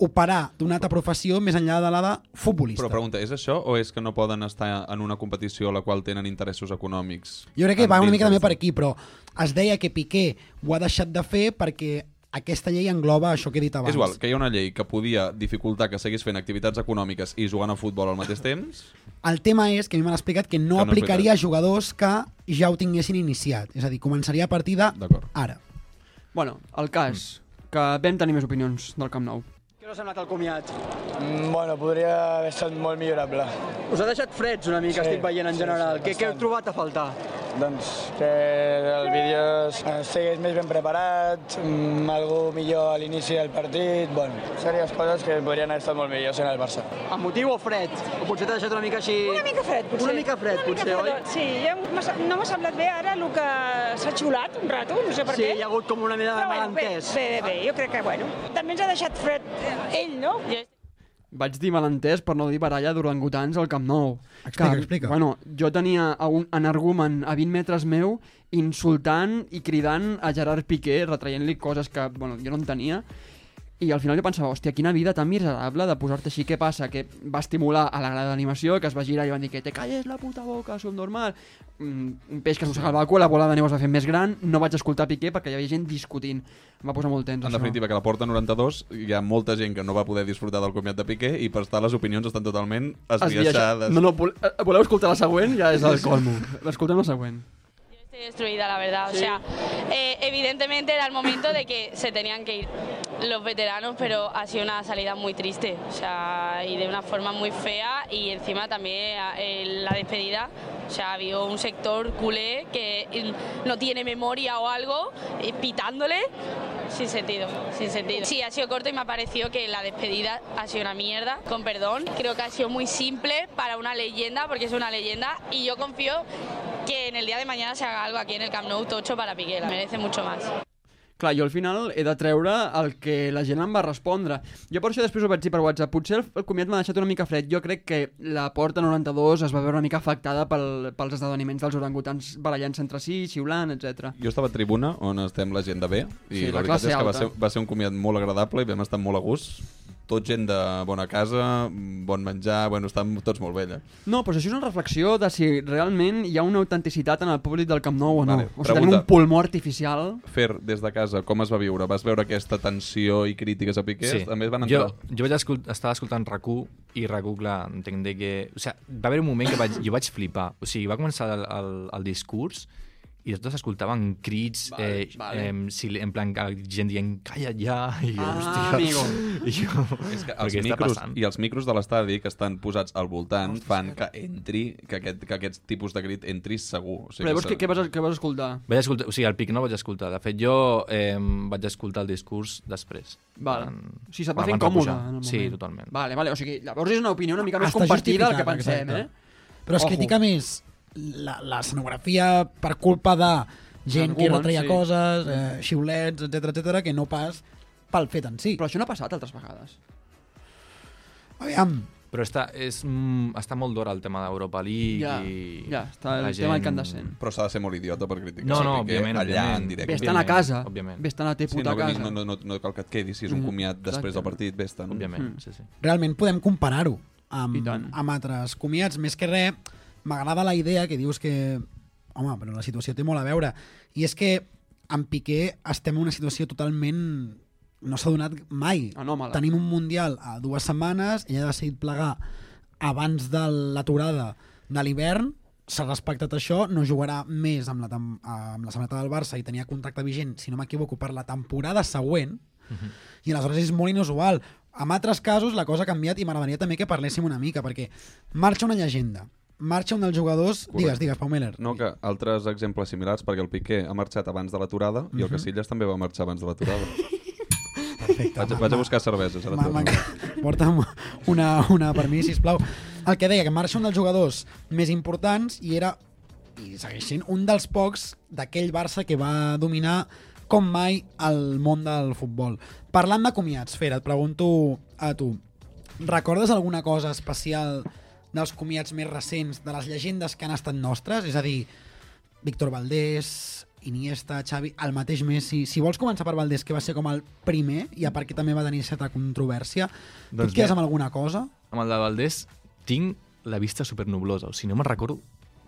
operar d'una altra professió més enllà de la de futbolista. Però pregunta, és això o és que no poden estar en una competició a la qual tenen interessos econòmics? Jo crec que va una mica també per aquí, però es deia que Piqué ho ha deixat de fer perquè aquesta llei engloba això que he dit abans. És igual, que hi ha una llei que podia dificultar que seguís fent activitats econòmiques i jugant a futbol al mateix temps. El tema és que a mi m'han explicat que no, Que no aplicaria a jugadors que ja ho tinguessin iniciat. És a dir, començaria a partir de ara. Bueno, el cas, que vam tenir més opinions del Camp Nou. Us ha semblat el comiat? Mm, bueno, podria haver estat molt millorable. Us ha deixat freds una mica, Sí, estic veient en sí, general. sí, què, què heu trobat a faltar? Doncs que el vídeo estigués més ben preparat, mm, algú millor a l'inici del partit, bueno, sèries coses que podrien haver estat molt millors en el Barça. Amb motiu o fred? O potser t'ha deixat una mica així... Una mica fred, potser. Una mica fred, Una mica potser, oi? fredot, Sí, no m'ha semblat bé ara el que s'ha xiulat un rato, no sé per Sí, què. hi ha hagut com una mena de bueno, bé, malentès. Bé, bé, bé, jo crec que, bueno, també ens ha deixat fred eh, ell, no? Vaig dir malentès per no dir baralla d'orangutans al Camp Nou. Explica, explica. Bueno, jo tenia un energumen a 20 metres meu insultant i cridant a Gerard Piqué, retraient-li coses que bueno, jo no entenia. I al final jo pensava, hòstia, quina vida tan miserable de posar-te així. Què passa? Que va estimular a la grada d'animació, que es va girar i van dir que te calles la puta boca, som normal. Mm, un peix que s'arrossegava el cul, la bola de neu es va fer més gran, no vaig escoltar Piqué perquè hi havia gent discutint. Em va posar molt tens, En això. definitiva, que la porta 92 hi ha molta gent que no va poder disfrutar del comiat de Piqué i per estar les opinions estan totalment esbiaixades. No, no, eh, voleu escoltar la següent? Ja és el colmo. Escoltem la següent. Estoy destruida, la verdad. O sea, eh, evidentemente era el momento de que se tenían que ir los veteranos, pero ha sido una salida muy triste. O sea, y de una forma muy fea. Y encima también eh, la despedida. O sea, ha habido un sector culé que eh, no tiene memoria o algo, pitándole. Sin sentido, sin sentido. Sí, ha sido corto y me ha parecido que la despedida ha sido una mierda, con perdón. Creo que ha sido muy simple para una leyenda, porque es una leyenda, y yo confío que en el día de mañana se haga algo aquí en el Camp Nou tocho para Piqué, la merece mucho más. Clar, jo al final he de treure el que la gent em va respondre. Jo per això després ho vaig dir per WhatsApp. Potser el, el comiat m'ha deixat una mica fred. Jo crec que la Porta 92 es va veure una mica afectada pel, pels esdeveniments dels orangutans barallant-se entre si, xiulant, etc. Jo estava a tribuna, on estem la gent de bé, i Sí, la, la veritat és que va ser, va ser un comiat molt agradable i vam estar molt a gust. Tot gent de bona casa, bon menjar, bueno, estan tots molt allà. No, però això és una reflexió de si realment hi ha una autenticitat en el públic del Camp Nou o no. Vale, o sigui, tenim pregunta. un pulmó artificial... Fer, des de casa, com es va viure? Vas veure aquesta tensió i crítiques a Piqué? Sí. A més van jo, entrar... jo vaig escol estava escoltant RAC1 i RAC1, clar, entenc de que... O sigui, va haver un moment que vaig, jo vaig flipar. O sigui, va començar el, el, el discurs i tots escoltaven crits, Vale, eh, vale. eh, si, en plan, gent dient, calla ja, i jo, Ah, hòstia... amigo. I jo, És que "Però els què està micros, passant?" I els micros de l'estadi que estan posats al voltant fan que entri, que aquest, que aquest tipus de crit entri segur. O Però llavors que què, què, vas, què vas escoltar? Vaig escoltar, o sigui, el pic no vaig escoltar. De fet, jo eh, vaig escoltar el discurs després. Vale. Quan- O sigui, se't va fer incòmode en. Sí, totalment. Vale, vale, o sigui, llavors és una opinió una mica més Està compartida del que pensem, exacte. eh? Però es Ojo. critica més l'escenografia per culpa de gent que retreia sí. coses, eh, xiulets, etc etc que no pas pel fet en si. Però això no ha passat altres vegades. Aviam, Però està, és, mm, està molt d'hora el tema d'Europa League Ja, i... ja, està el la tema incandescent. Però s'ha de ser molt idiota per criticar. No, no, Piqué òbviament, allà òbviament. en directe. Vés-te'n a casa. Òbviament. Vés-te'n a la teva Sí, puta no, casa. no, no, no cal que et quedis, si és un Mm, comiat després del partit, vés-te'n. Òbviament, Mm. sí, sí. realment podem comparar-ho amb, amb altres comiats, més que res m'agrada la idea que dius que, home, però la situació té molt a veure. I és que amb Piqué estem en una situació totalment... no s'ha donat mai. Anòmala. Tenim un Mundial a dues setmanes, ella ha decidit plegar abans de l'aturada de l'hivern, s'ha respectat això, no jugarà més amb la, amb la samarreta del Barça i tenia contracte vigent, si no m'equivoco, per la temporada següent, i aleshores és molt inusual. En altres casos la cosa ha canviat i m'agradaria també que parléssim una mica, perquè marxa una llegenda, marxa un dels jugadors... Digues, digues, Pau Meller. No, que altres exemples similars, perquè el Piqué ha marxat abans de l'aturada i el Mhm. Casillas també va marxar abans de l'aturada. Perfecte. Vaig, vaig a buscar cerveses. Ara Ma- ma- Porta'm una, una per mi, sisplau. El que deia, que marxa un dels jugadors més importants i era, i segueix sent, un dels pocs d'aquell Barça que va dominar com mai el món del futbol. Parlant de comiats, Fer, et pregunto a tu, recordes alguna cosa especial dels comiats més recents, de les llegendes que han estat nostres? És a dir, Víctor Valdés, Iniesta, Xavi, el mateix Messi. Si vols començar per Valdés, que va ser com el primer, i a part que també va tenir certa controvèrsia, doncs tu et quedes amb alguna cosa? Amb el de Valdés tinc la vista supernublosa. O sigui, no me'n recordo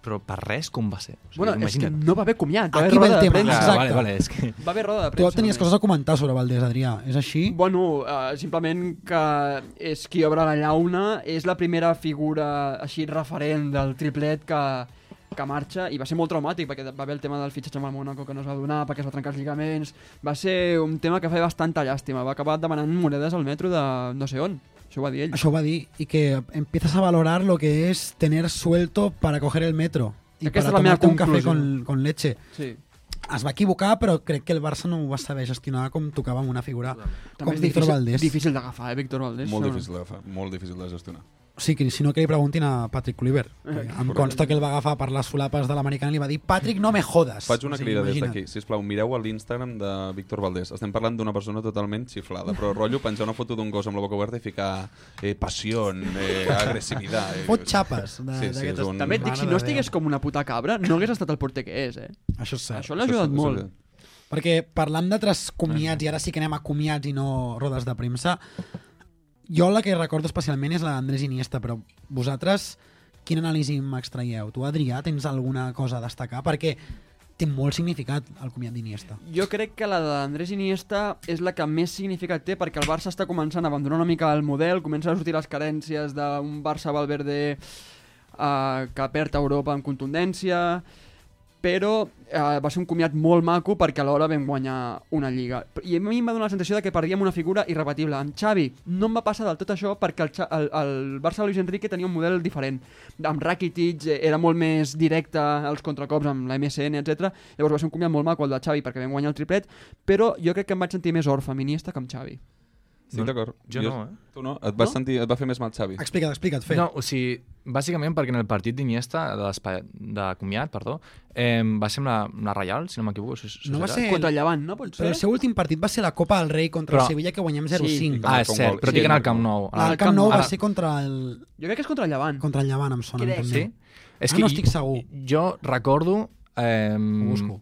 però per res com va ser. O sigui, Bueno, és que imagina't. no va haver comiat, va haver Aquí ve roda el de tema, premsa. exacte. vale, vale, és que... Va haver roda de Tu premsa. tenies només. coses a comentar sobre Valdés, Adrià, és així? Bueno, uh, simplement que és qui obre la llauna, és la primera figura així referent del triplet que, que marxa i va ser molt traumàtic perquè va haver el tema del fitxatge amb el Mónaco que no es va donar perquè es va trencar els lligaments va ser un tema que feia bastanta llàstima va acabar demanant monedes al metro de no sé on això ho va dir ell Això ho va dir, i que empiezas a valorar lo que es tener suelto para coger el metro y Aquesta para tomarte un café con, con leche. sí. Es va equivocar, però crec que el Barça no ho va saber gestionar com tocava amb una figura també com és Víctor difícil, Valdés. difícil d'agafar, eh, Víctor Valdés Molt difícil d'agafar, molt difícil de gestionar. Sí, que si no que li preguntin a Patrick Kluivert. Eh, Em consta que el va agafar per les solapes de l'americana i li va dir Patrick, no me jodes. Faig una O sigui, crida des imagina't. d'aquí. Si plau, mireu a l'Instagram de Víctor Valdés. Estem parlant d'una persona totalment xiflada, però rotllo penjar una foto d'un gos amb la boca oberta i ficar eh, passió, eh, agressivitat. Eh. Fot xapes de- Sí, sí, un... també et dic, si no estigués com una puta cabra no hagués estat el porter que és eh? Això és cert. això l'ha ajudat molt Perquè parlant d'altres comiats, i ara sí que anem a comiats i no rodes de premsa, jo la que recordo especialment és la d'Andrés Iniesta, però vosaltres quin anàlisi m'extraieu? Tu, Adrià, tens alguna cosa a destacar? Perquè té molt significat el comiat d'Iniesta. Jo crec que la d'Andrés Iniesta és la que més significat té perquè el Barça està començant a abandonar una mica el model, comencen a sortir les carències d'un Barça Valverde eh, que perd Europa amb contundència, però eh, va ser un comiat molt maco perquè alhora vam guanyar una lliga. I a mi em va donar la sensació de que perdíem una figura irrebatible. Amb Xavi no em va passar del tot això perquè el, el, el Barça de Luis Enrique tenia un model diferent. Amb Rakitic eh, era molt més directe als contracops amb la MSN, etc. Llavors va ser un comiat molt maco el de Xavi perquè vam guanyar el triplet, però jo crec que em vaig sentir més orfe amb Iniesta que amb Xavi. Estic d'acord. jo no, eh? Tu no? Et, vas No? sentir, et va fer més mal Xavi? Explica't, explica't, Fer. No, o sigui, bàsicament perquè en el partit d'Iniesta, de, de comiat, perdó, eh, va ser amb la, amb la Reial, si no m'equivoco. No va ser... Contra el Llevant, no? Però el seu últim partit va ser la Copa del Rei contra Però- el Sevilla, que guanyem Sí. 0-5. Ah, és cert, però Sí. dic en el Camp Nou. Ah, el Camp Nou va Ara- ser contra el, Jo crec que és contra el Llevant. contra el Llevant, em sona. Crec. també. Sí? És Ah, que no i- estic segur. Jo recordo... Eh, Ho busco.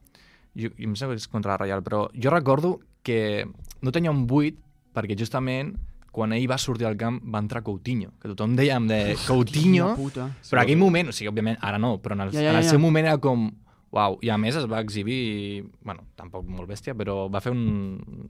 Jo, jo em sembla que és contra la Reial, però jo recordo que no tenia un buit perquè justament quan ell va sortir al camp va entrar Coutinho, que tothom dèiem de Coutinho, puta. però en aquell moment, o sigui, òbviament, ara no, però en el, Ja, ja, en el ja. seu moment era com Uau, i a més es va exhibir, bueno, tampoc molt bèstia, però va fer un...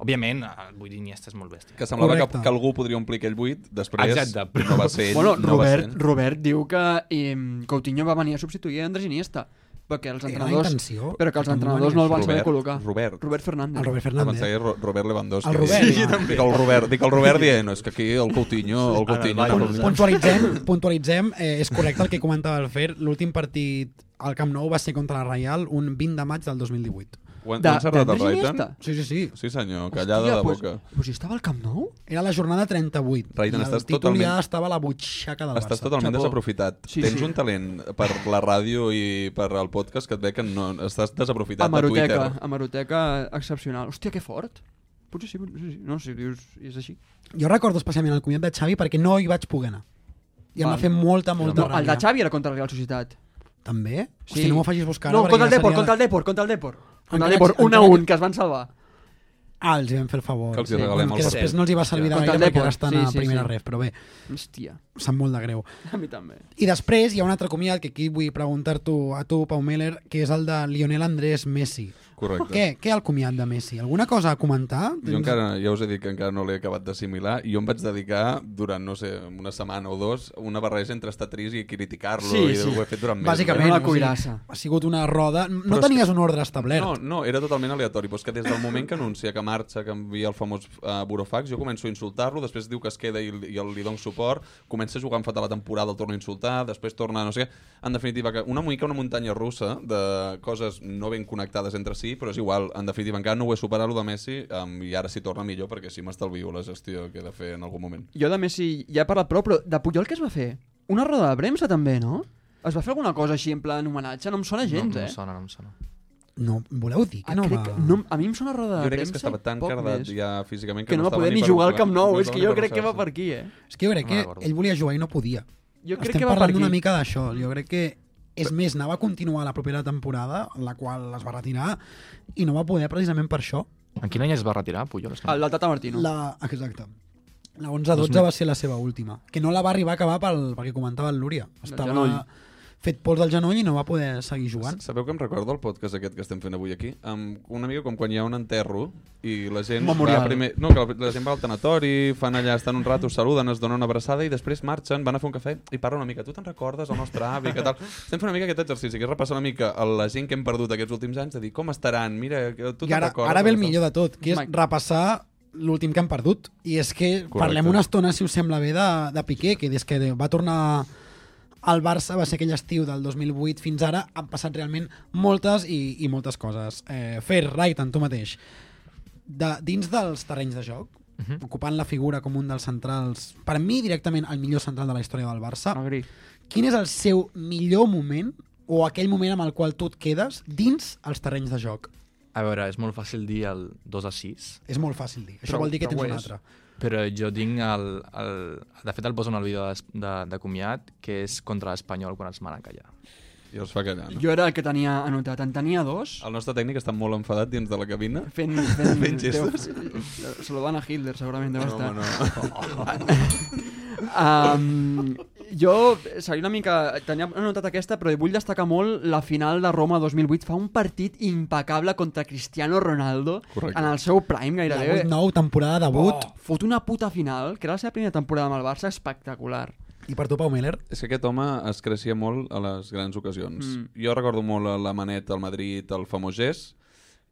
Òbviament, el buit d'Iniesta és molt bèstia. Que semblava que, Correcte. que algú podria omplir aquell buit, després Exacte, però- no va ser ell. Bueno, no va ser Robert. Robert diu que eh, Coutinho va venir a substituir a Andrés Iniesta perquè els entrenadors, intenció. però que els entrenadors no el van Robert, saber col·locar. Robert. Robert Fernández. El Robert Fernández. pensava que era Ro- Robert Lewandowski. El Robert, Sí, sí. Dic el Robert, dic el Robert dient, no, és que aquí el Coutinho, el Coutinho... Ara, Pun- Puntualitzem, puntualitzem eh, és correcte el que comentava el Fer. L'últim partit al Camp Nou va ser contra la Reial un 20 de maig del 2018. Ho han, De- ho han encertat el Raitan? Sí, sí, sí. Sí, senyor, callada de pues, boca. Pues si estava al Camp Nou? Era la jornada 38. Raitan, I el estàs títol totalment- ja estava a la butxaca del Estàs Barça. totalment Xapó. desaprofitat. Sí, Tens sí. un talent per la ràdio i per al podcast que et ve que no, estàs desaprofitat de Hemeroteca, Twitter. hemeroteca excepcional. Hòstia, que fort. Potser sí, potser sí. No, si dius, és així. Jo recordo especialment el comiat de Xavi perquè no hi vaig poder anar. I em va fer molta, molta No, el de Xavi era contra la Real Societat. També? Sí. Hosti, no m'ho facis buscar. No, contra el Depor, seria- contra el Depor, contra el Depor. Depor, que- 1 a 1, que- que es van salvar. Ah, els hi vam fer el favor. Que els hi regalem el que després no els hi va servir de Contra gaire perquè Depor, ara estan sí, a sí, primera sí. ref, però bé, Hòstia. sap molt de greu. A mi també. I després hi ha un altre comiat que aquí vull preguntar-t'ho a tu, Pau Meller, que és el de Lionel Andrés Messi. Correcte. Què, què el comiat de Messi? Alguna cosa a comentar? Jo encara, ja us he dit que encara no l'he acabat d'assimilar i jo em vaig dedicar durant, no sé, una setmana o dos, una barreja entre estar trist i criticar-lo Sí, i sí. ho he fet durant mesos. Bàsicament, Una o sigui, cuirassa. ha sigut una roda... No Però tenies que- un ordre establert. No, no, era totalment aleatori, però és que des del moment que anuncia que marxa, que envia el famós uh, burofax, jo començo a insultar-lo, després diu que es queda i, i el, li dono suport, comença a jugar en fatal la temporada, el torno a insultar, després torna, no sé què... En definitiva, que una mica una muntanya russa de coses no ben connectades entre si, però és igual, en definitiva, encara no ho he superat, lo de Messi, um, i ara si torna millor, perquè així m'estalvio la gestió que he de fer en algun moment. Jo de Messi ja he parlat prou, però de Puyol què es va fer? Una roda de premsa també, no? Es va fer alguna cosa així en plan homenatge? No em sona gens, no, no eh? em sona, no em sona. No, voleu dir que Ah, no crec va... que- no, a mi em sona roda de Jo crec que premsa que estava tan cardat més. ja físicament que no va estava poder ni jugar al Camp Nou, no és que jo crec que va per aquí, eh? És que jo crec No que ell volia jugar i no podia. Jo crec Estem que va parlant una mica d'això. Jo crec que és més, anava a continuar la propera temporada, en la qual es va retirar, i no va poder precisament per això. En quin any es va retirar, Puyol? No- El del Tata Martino. La... Exacte. La 11-12 2000. va ser la seva última. Que no la va arribar a acabar pel, perquè comentava el Lúria. Estava genoll. Fet pols del genoll i no va poder seguir jugant. Sabeu que em recorda el podcast aquest que estem fent avui aquí? Amb una mica com quan hi ha un enterro i la gent Memorial. va primer... No, que la gent va al tanatori, fan allà, estan un rato, saluden, es donen una abraçada i després marxen, van a fer un cafè i parlen una mica. Tu te'n recordes, el nostre avi, què tal? Estem fent una mica aquest exercici, que és repassar una mica a la gent que hem perdut aquests últims anys, de dir com estaran, mira, que tu te'n ara, recordes? ara ve el millor de tot, que és Mike. repassar l'últim que han perdut. I és que Correcte. parlem una estona, si us sembla bé, de, de Piqué, que des que va tornar al Barça, va ser aquell estiu del 2008 fins ara, han passat realment moltes i, i moltes coses. Eh, Fer, Raitan, tu mateix, de, dins dels terrenys de joc, uh -huh. ocupant la figura com un dels centrals, per mi directament el millor central de la història del Barça, Agri. quin és el seu millor moment o aquell moment amb el qual tu et quedes dins els terrenys de joc? A veure, és molt fàcil dir el 2 a 6, És molt fàcil dir. Això Però- vol dir que tens un és. Però jo tinc el, el... De fet, el poso en el vídeo de, de, de comiat, que és contra l'Espanyol quan els mana callar. I els fa callar, no? Jo era el que tenia anotat. En tenia dos. El nostre tècnic està molt enfadat dins de la cabina. Fent, fent, Fent gestos. deu- saludant a Hitler, segurament deu No, estar. home, um, jo seria una mica... Tenia anotat aquesta, però vull destacar molt la final de Roma 2008. Fa un partit impecable contra Cristiano Ronaldo Correcte. en el seu prime, La gairebé. 8-9, temporada debut. Oh, fot una puta final, que era la seva primera temporada amb el Barça, espectacular. I per tu, Pau Miller? És que aquest home es creixia molt a les grans ocasions. Mm. Jo recordo molt la Manet al Madrid, el famós gest,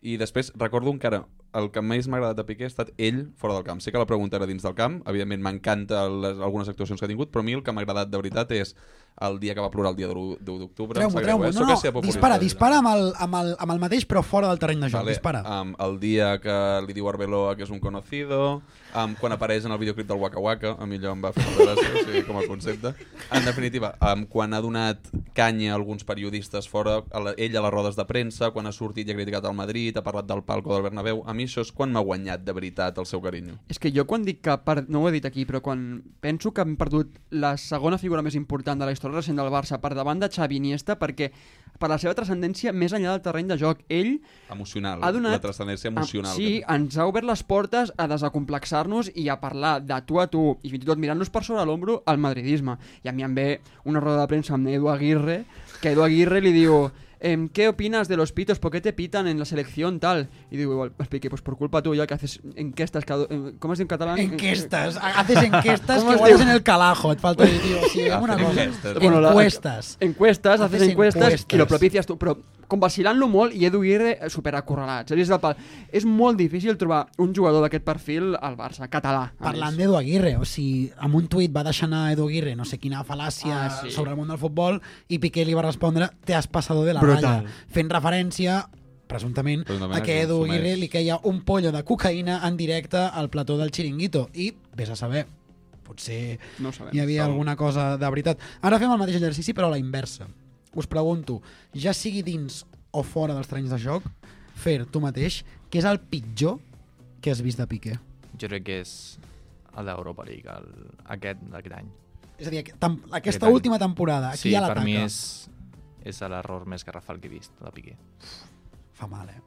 i després recordo encara el que més m'ha agradat de Piqué ha estat ell fora del camp. Sé que la pregunta era dins del camp, evidentment m'encanta algunes actuacions que ha tingut, però a mi el que m'ha agradat de veritat és el dia que va plorar el dia de d'octubre. Treu-m'ho, sap greu, treu-m'ho. eh? No, no, populista. dispara, dispara amb el, amb, el, amb el mateix, però fora del terreny de joc. Vale, Dispara. um, el dia que li diu Arbeloa que és un conocido, um, quan apareix en el videoclip del Waka Waka, a mi allò em va fer molta gràcia, sí, com a concepte. En definitiva, um, quan ha donat canya a alguns periodistes fora, a la, ell a les rodes de premsa, quan ha sortit i ha criticat el Madrid, ha parlat del palco del Bernabéu, a mi això és quan m'ha guanyat de veritat el seu carinyo. És que jo quan dic que, per... no ho he dit aquí, però quan penso que hem perdut la segona figura més important de la història recent del Barça per davant de Xavi Iniesta perquè per la seva transcendència més enllà del terreny de joc, ell Emocional, ha donat... la transcendència emocional. Ah, sí, ens ha obert les portes a desacomplexar-nos i a parlar de tu a tu i fins i tot mirant-nos per sobre l'ombro al madridisme. I a mi em ve una roda de premsa amb Edu Aguirre, que Edu Aguirre li diu em, ¿qué opinas de los pitos? ¿Por qué te pitan en la selección tal? Y digo, igual, explique, pues por culpa tuya que haces enquestas, cada- em, ¿cómo es en catalán? Enquestes. Haces enquestes ¿Cómo que es igual diu? és en el calajo. Et falta tio. Sí, cosa. enquestes. Bueno, la- Encuestes. Encuestes, haces, encuestes. i lo propicias però com vacilant-lo molt i Edu Aguirre superacorralat. Series del pal. És molt difícil trobar un jugador d'aquest perfil al Barça, català. Parlant d'Edu Aguirre, o sigui, amb un tuit va deixar anar Edu Aguirre no sé quina fal·làcia Ah, sí. sobre el món del futbol i Piqué li va respondre te has pasado de la Brutal. raya, fent referència presumptament, Presumptament a que Edu. Aguirre li queia un pollo de cocaïna en directe al plató del Chiringuito i, vés a saber, potser No sabem. hi havia Segur. alguna cosa de veritat. Ara fem el mateix exercici però a la inversa. Us pregunto, ja sigui dins o fora dels terrenys de joc, Fer, tu mateix, què és el pitjor que has vist de Piqué? Jo crec que és el d'Europa League, el, aquest d'aquest any. És a dir, tam aquesta Aquest any. última temporada, aquí sí, a l'ataca. per mi és, és l'error més garrafal que he vist, de Piqué. Fa mal, eh?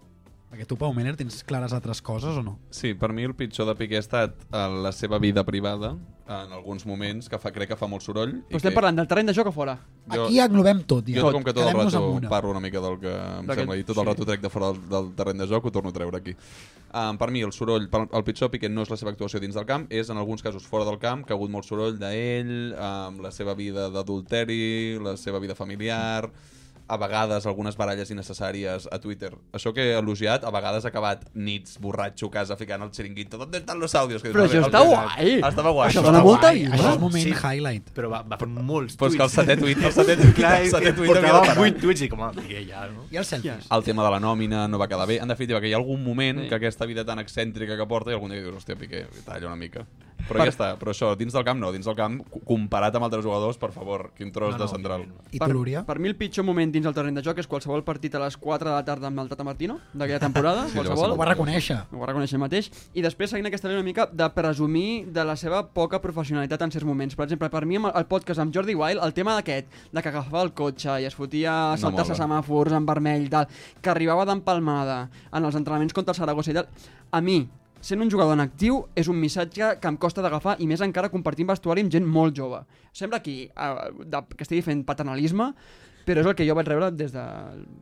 Perquè tu, Pau Miller, tens clares altres coses o no? Sí, per mi el pitjor de Piqué ha estat eh, la seva vida privada en alguns moments que fa, crec que fa molt soroll. Però estem parlant del terreny de joc o fora? Aquí englobem tot, ja. Jo Tot. com que tot el rato una. parlo una mica del que em D'aquest- sembla i tot el sí. rato trec de fora del, del terreny de joc ho torno a treure aquí. Um, per mi el soroll, per- el pitjor Piqué no és la seva actuació dins del camp, és en alguns casos fora del camp, que ha hagut molt soroll d'ell, amb la seva vida d'adulteri, la seva vida familiar, a vegades algunes baralles innecessàries a Twitter. Això que he elogiat, a vegades ha acabat nits, borratxo, casa, ficant el xiringuito. ¿Dónde están los audios? Que Però això "Vale, està el- guai. Estava guai. Això dona molta Guai. Això és un moment Sí. highlight. Però va, va fer molts Però és que el tuits. setè tuit, el setè tuit, el setè tuit havia de portava parar. 8 tuits i com a Piqué ja, no? I els selfies. el tema de la nòmina no va quedar bé. En definitiva, que hi ha algun moment sí. que aquesta vida tan excèntrica que porta i algun dia dius, hòstia, Piqué, talla una mica. Però Per- ja està, però això, dins del camp no, dins del camp, co- comparat amb altres jugadors, per favor, quin tros No, de no, central. I per, tu, Lúria? Per mi el pitjor moment dins el terreny de joc és qualsevol partit a les 4 de la tarda amb el Tata Martino, d'aquella temporada, Sí, qualsevol. Ho va reconèixer. Ho va reconèixer mateix. I després seguint aquesta línia una mica de presumir de la seva poca professionalitat en certs moments. Per exemple, per mi el podcast amb Jordi Wild, el tema d'aquest, de que agafava el cotxe i es fotia a No saltar-se mola. semàfors en vermell, tal, que arribava d'empalmada en els entrenaments contra el Saragossa i tal, a mi, sent un jugador en actiu, és un missatge que em costa d'agafar i més encara compartint vestuari amb gent molt jove. Sembla aquí eh, de, que estigui fent paternalisme, però és el que jo vaig rebre des de...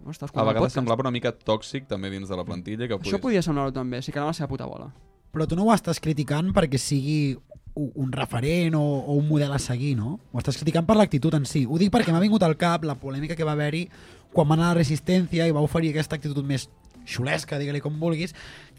Ostres, A vegades semblava una mica tòxic també dins de la plantilla. Que Això podia semblar-ho també, si que anava a la seva puta bola. Però tu no ho estàs criticant perquè sigui un referent o, o un model a seguir, no? Ho estàs criticant per l'actitud en si. Ho dic perquè m'ha vingut al cap la polèmica que va haver-hi quan va anar a la Resistència i va oferir aquesta actitud més xulesca, digue-li com vulguis,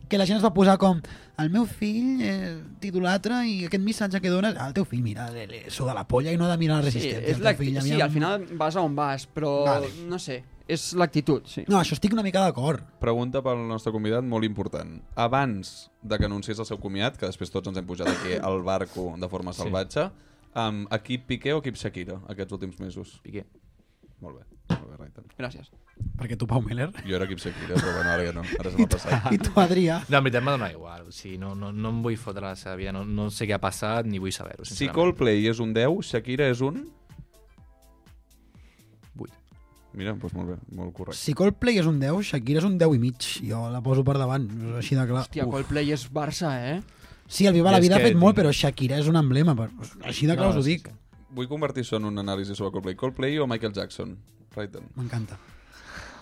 que la gent es va posar com el meu fill eh, t'idolatra i aquest missatge que dones el teu fill, mira, le suda la polla i no ha de mirar la Sí, Resistència. és teu l'acti- fill, sí, al final vas a on vas, però Vale. no sé, és l'actitud, sí. No, això estic una mica d'acord. Pregunta pel nostre convidat, molt important. Abans de que anunciés el seu comiat, que després tots ens hem pujat aquí al barco de forma Sí. salvatge, um, equip Piqué o equip Shakira aquests últims mesos? Piqué. Molt bé, molt bé, Raitan. Gràcies. Perquè tu, Pau Miller... Jo era equip Shakira, però bueno, ara ja no. Ara se m'ha passat. I tu, Adrià? No, en veritat m'ha donat igual. O sigui, no, no, no em vull fotre la seva vida. No, no sé què ha passat ni vull saber-ho, Si. Coldplay és un 10, Shakira és un... 8. Mira, doncs molt bé, molt correcte. Si Coldplay és un 10, Shakira és un 10 i mig. Jo la poso per davant, és així de clar. Hòstia, Coldplay és Barça, eh? Sí, el Viva I la Vida ha fet molt, però Shakira és un emblema. Per... Així de clar No, us ho sí, dic. Vull convertir això en un anàlisi sobre Coldplay. Coldplay o Michael Jackson? Raitan. M'encanta.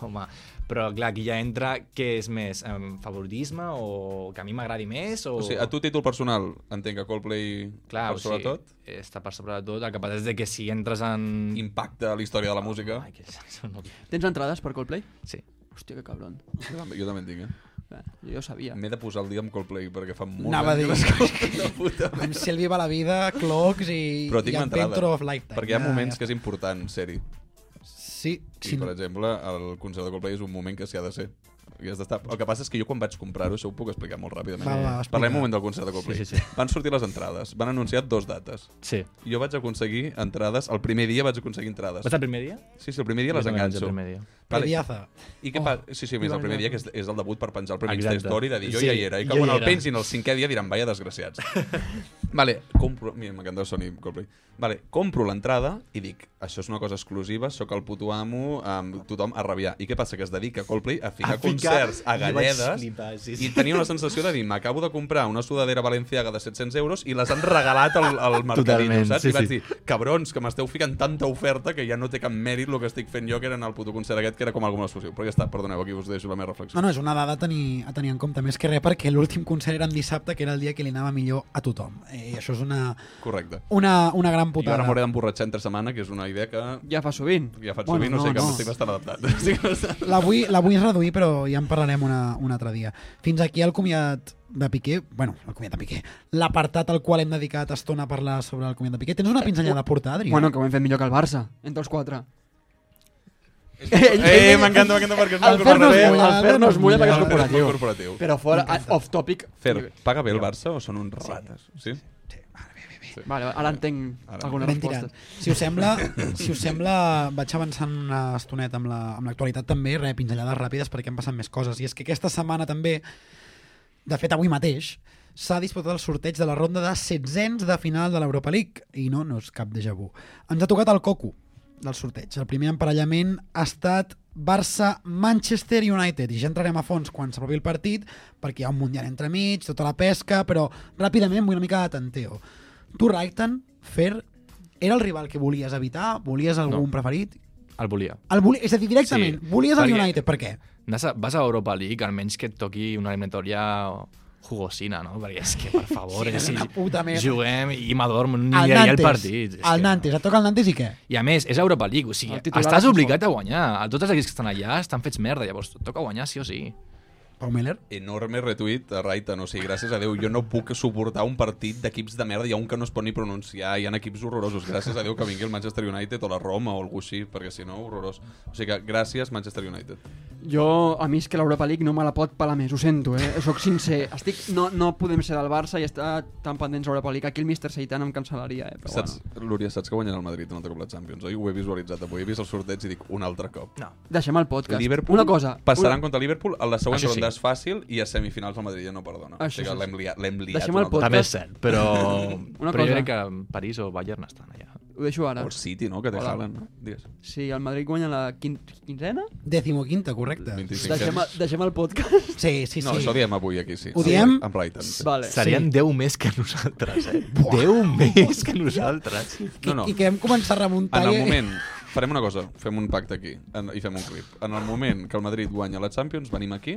Home, però clar, aquí ja entra què és més, um, favoritisme o que a mi m'agradi més o... O sigui, a tu títol personal, entenc que Coldplay Clar, per o sobre sigui, tot? està per sobre de tot. El que passa és de que si entres en... Impacte a la història de la música. Que això no... Tens entrades per Coldplay? Sí. Hòstia, que cabron. Jo també, jo també en tinc, eh? Bé, jo ja ho sabia. M'he de posar el dia amb Coldplay perquè fa molt Anava a dir, puta amb si el Viva la Vida, Clocks i, Però tinc i of Lifetime. Perquè hi ha Ja, moments ja que és important ser-hi. Sí, I, sí. per exemple, el concert de Coldplay és un moment que s'hi ha de ser. Has d'estar... El que passa és que jo quan vaig comprar-ho, això ho puc explicar molt ràpidament. Va, va, explica. Parlem un moment del concert de Coldplay. Sí, sí, sí. Van sortir les entrades, van anunciar dos dates. Sí. Jo vaig aconseguir entrades, el primer dia vaig aconseguir entrades. Vas el primer dia? Sí, sí, el primer dia Jo les vaig el enganxo. primer dia. Prediaza. I què Oh, passa? Sí, sí, més, el primer dia, que és, és el debut per penjar el primer Exacte. Story, de dir jo Sí, ja hi era. I que quan el pensin el cinquè dia diran, vaya desgraciats. vale, compro... Mira, m'encanta el Sony Coldplay. Vale, compro l'entrada i dic, això és una cosa exclusiva, sóc el puto amo, amb tothom a rabiar. I què passa? Que es dedica Coldplay a ficar, A ficar- concerts a galledes flipar, sí, sí. i tenia una sensació de dir, m'acabo de comprar una sudadera valenciaga de 700 euros i les han regalat al, al mercadillo, Totalment, saps? sí, I vaig sí. dir, cabrons, que m'esteu ficant tanta oferta que ja no té cap mèrit el que estic fent jo, que era en el puto concert aquest, que era com algo molt exclusiu. Però ja està, perdoneu, aquí us deixo la meva reflexió. No, no, és una dada a tenir, a tenir en compte, més que res perquè l'últim concert era en dissabte, que era el dia que li anava millor a tothom. Eh, I això és una, Correcte. una, una gran putada. ara m'hauré d'emborratxar entre setmana, que és una idea que... Ja fa sovint. Ja faig Bueno, sovint, no, no, sé, que no. estic bastant adaptat. La vull, la vull reduir, però ja en parlarem una, un altre dia. Fins aquí el comiat de Piqué, bueno, el comiat de Piqué, l'apartat al qual hem dedicat estona a parlar sobre el comiat de Piqué. Tens una pinzellada a portar, Adrià? Bueno, que ho hem fet millor que el Barça, entre els quatre. Eh, m'encanta, m'encanta perquè és molt corporatiu. el Fer no es mulla perquè és corporatiu. Però fora, off topic... Fer, paga bé el Barça o són uns rates? Sí? Sí. Vale, ara entenc Ara. algunes Ben tirat. Si us sembla, si us sembla vaig avançant una estoneta amb la- amb l'actualitat també, re, pinzellades ràpides perquè han passat més coses. I és que aquesta setmana també, de fet avui mateix, s'ha disputat el sorteig de la ronda de setzents de final de l'Europa League. I no, no és cap déjà vu. Ens ha tocat el Coco. del sorteig. El primer emparellament ha estat Barça-Manchester United i ja entrarem a fons quan s'apropi el partit perquè hi ha un Mundial entremig, tota la pesca, però ràpidament vull una mica de tanteo. Tu, Raitan, Fer, era el rival que volies evitar? Volies algun No. preferit? El volia. El voli... És a dir, directament, sí, volies el United, per què? Vas a, vas a Europa League, almenys que et toqui una eliminatòria jugosina, no? Perquè és que, per favor, Sí, és una puta merda. juguem i m'adormo, ni El ha el Nantes, partit. És el Nantes, et toca el Nantes i què? I a més, és Europa League, o sigui, estàs obligat a guanyar. Tots els equips que estan allà estan fets merda, llavors et toca guanyar sí o sí. Pau Meller? Enorme retuit a Raitan, o sigui, gràcies a Déu, jo no puc suportar un partit d'equips de merda, hi ha un que no es pot ni pronunciar, hi ha equips horrorosos, gràcies a Déu que vingui el Manchester United o la Roma o algú així, perquè si no, horrorós. O sigui que gràcies, Manchester United. Jo, a mi és que l'Europa League no me la pot pelar més, ho sento, eh? Soc sincer. Estic, no, no podem ser del Barça i estar tan pendents a Europa League. Aquí el Mr. Seitan em cancel·laria, eh? Però Saps, Lúria, saps que guanyarà el Madrid un altre cop la Champions, oi? Ho he visualitzat avui, he vist el sorteig i dic un altre cop. No. Deixem el podcast. Liverpool Una cosa, Passaran una- contra Liverpool, a la següent Això sí. És fàcil i a semifinals el Madrid ja no perdona. o Això sigui que sí. l'hem liat, l'hem liat. Deixem el podcast. També és cert, però, Una però jo cosa. crec que París o Bayern estan allà. Ho deixo ara. O el City, no?, que té Hola. Haaland, no? Digues. Sí, el Madrid guanya la quin quinzena? Dècimo quinta, correcte. 25 Deixem, deixem el podcast? Sí, sí, No, sí. això ho diem avui aquí, sí. Ho diem? Amb Brighton. Sí. Vale. Serien Sí. 10 més que nosaltres, eh? 10 més que nosaltres. No, no. I que hem començat a remuntar... En el i- moment, farem una cosa, fem un pacte aquí en, i fem un clip. En el moment que el Madrid guanya la Champions, venim aquí,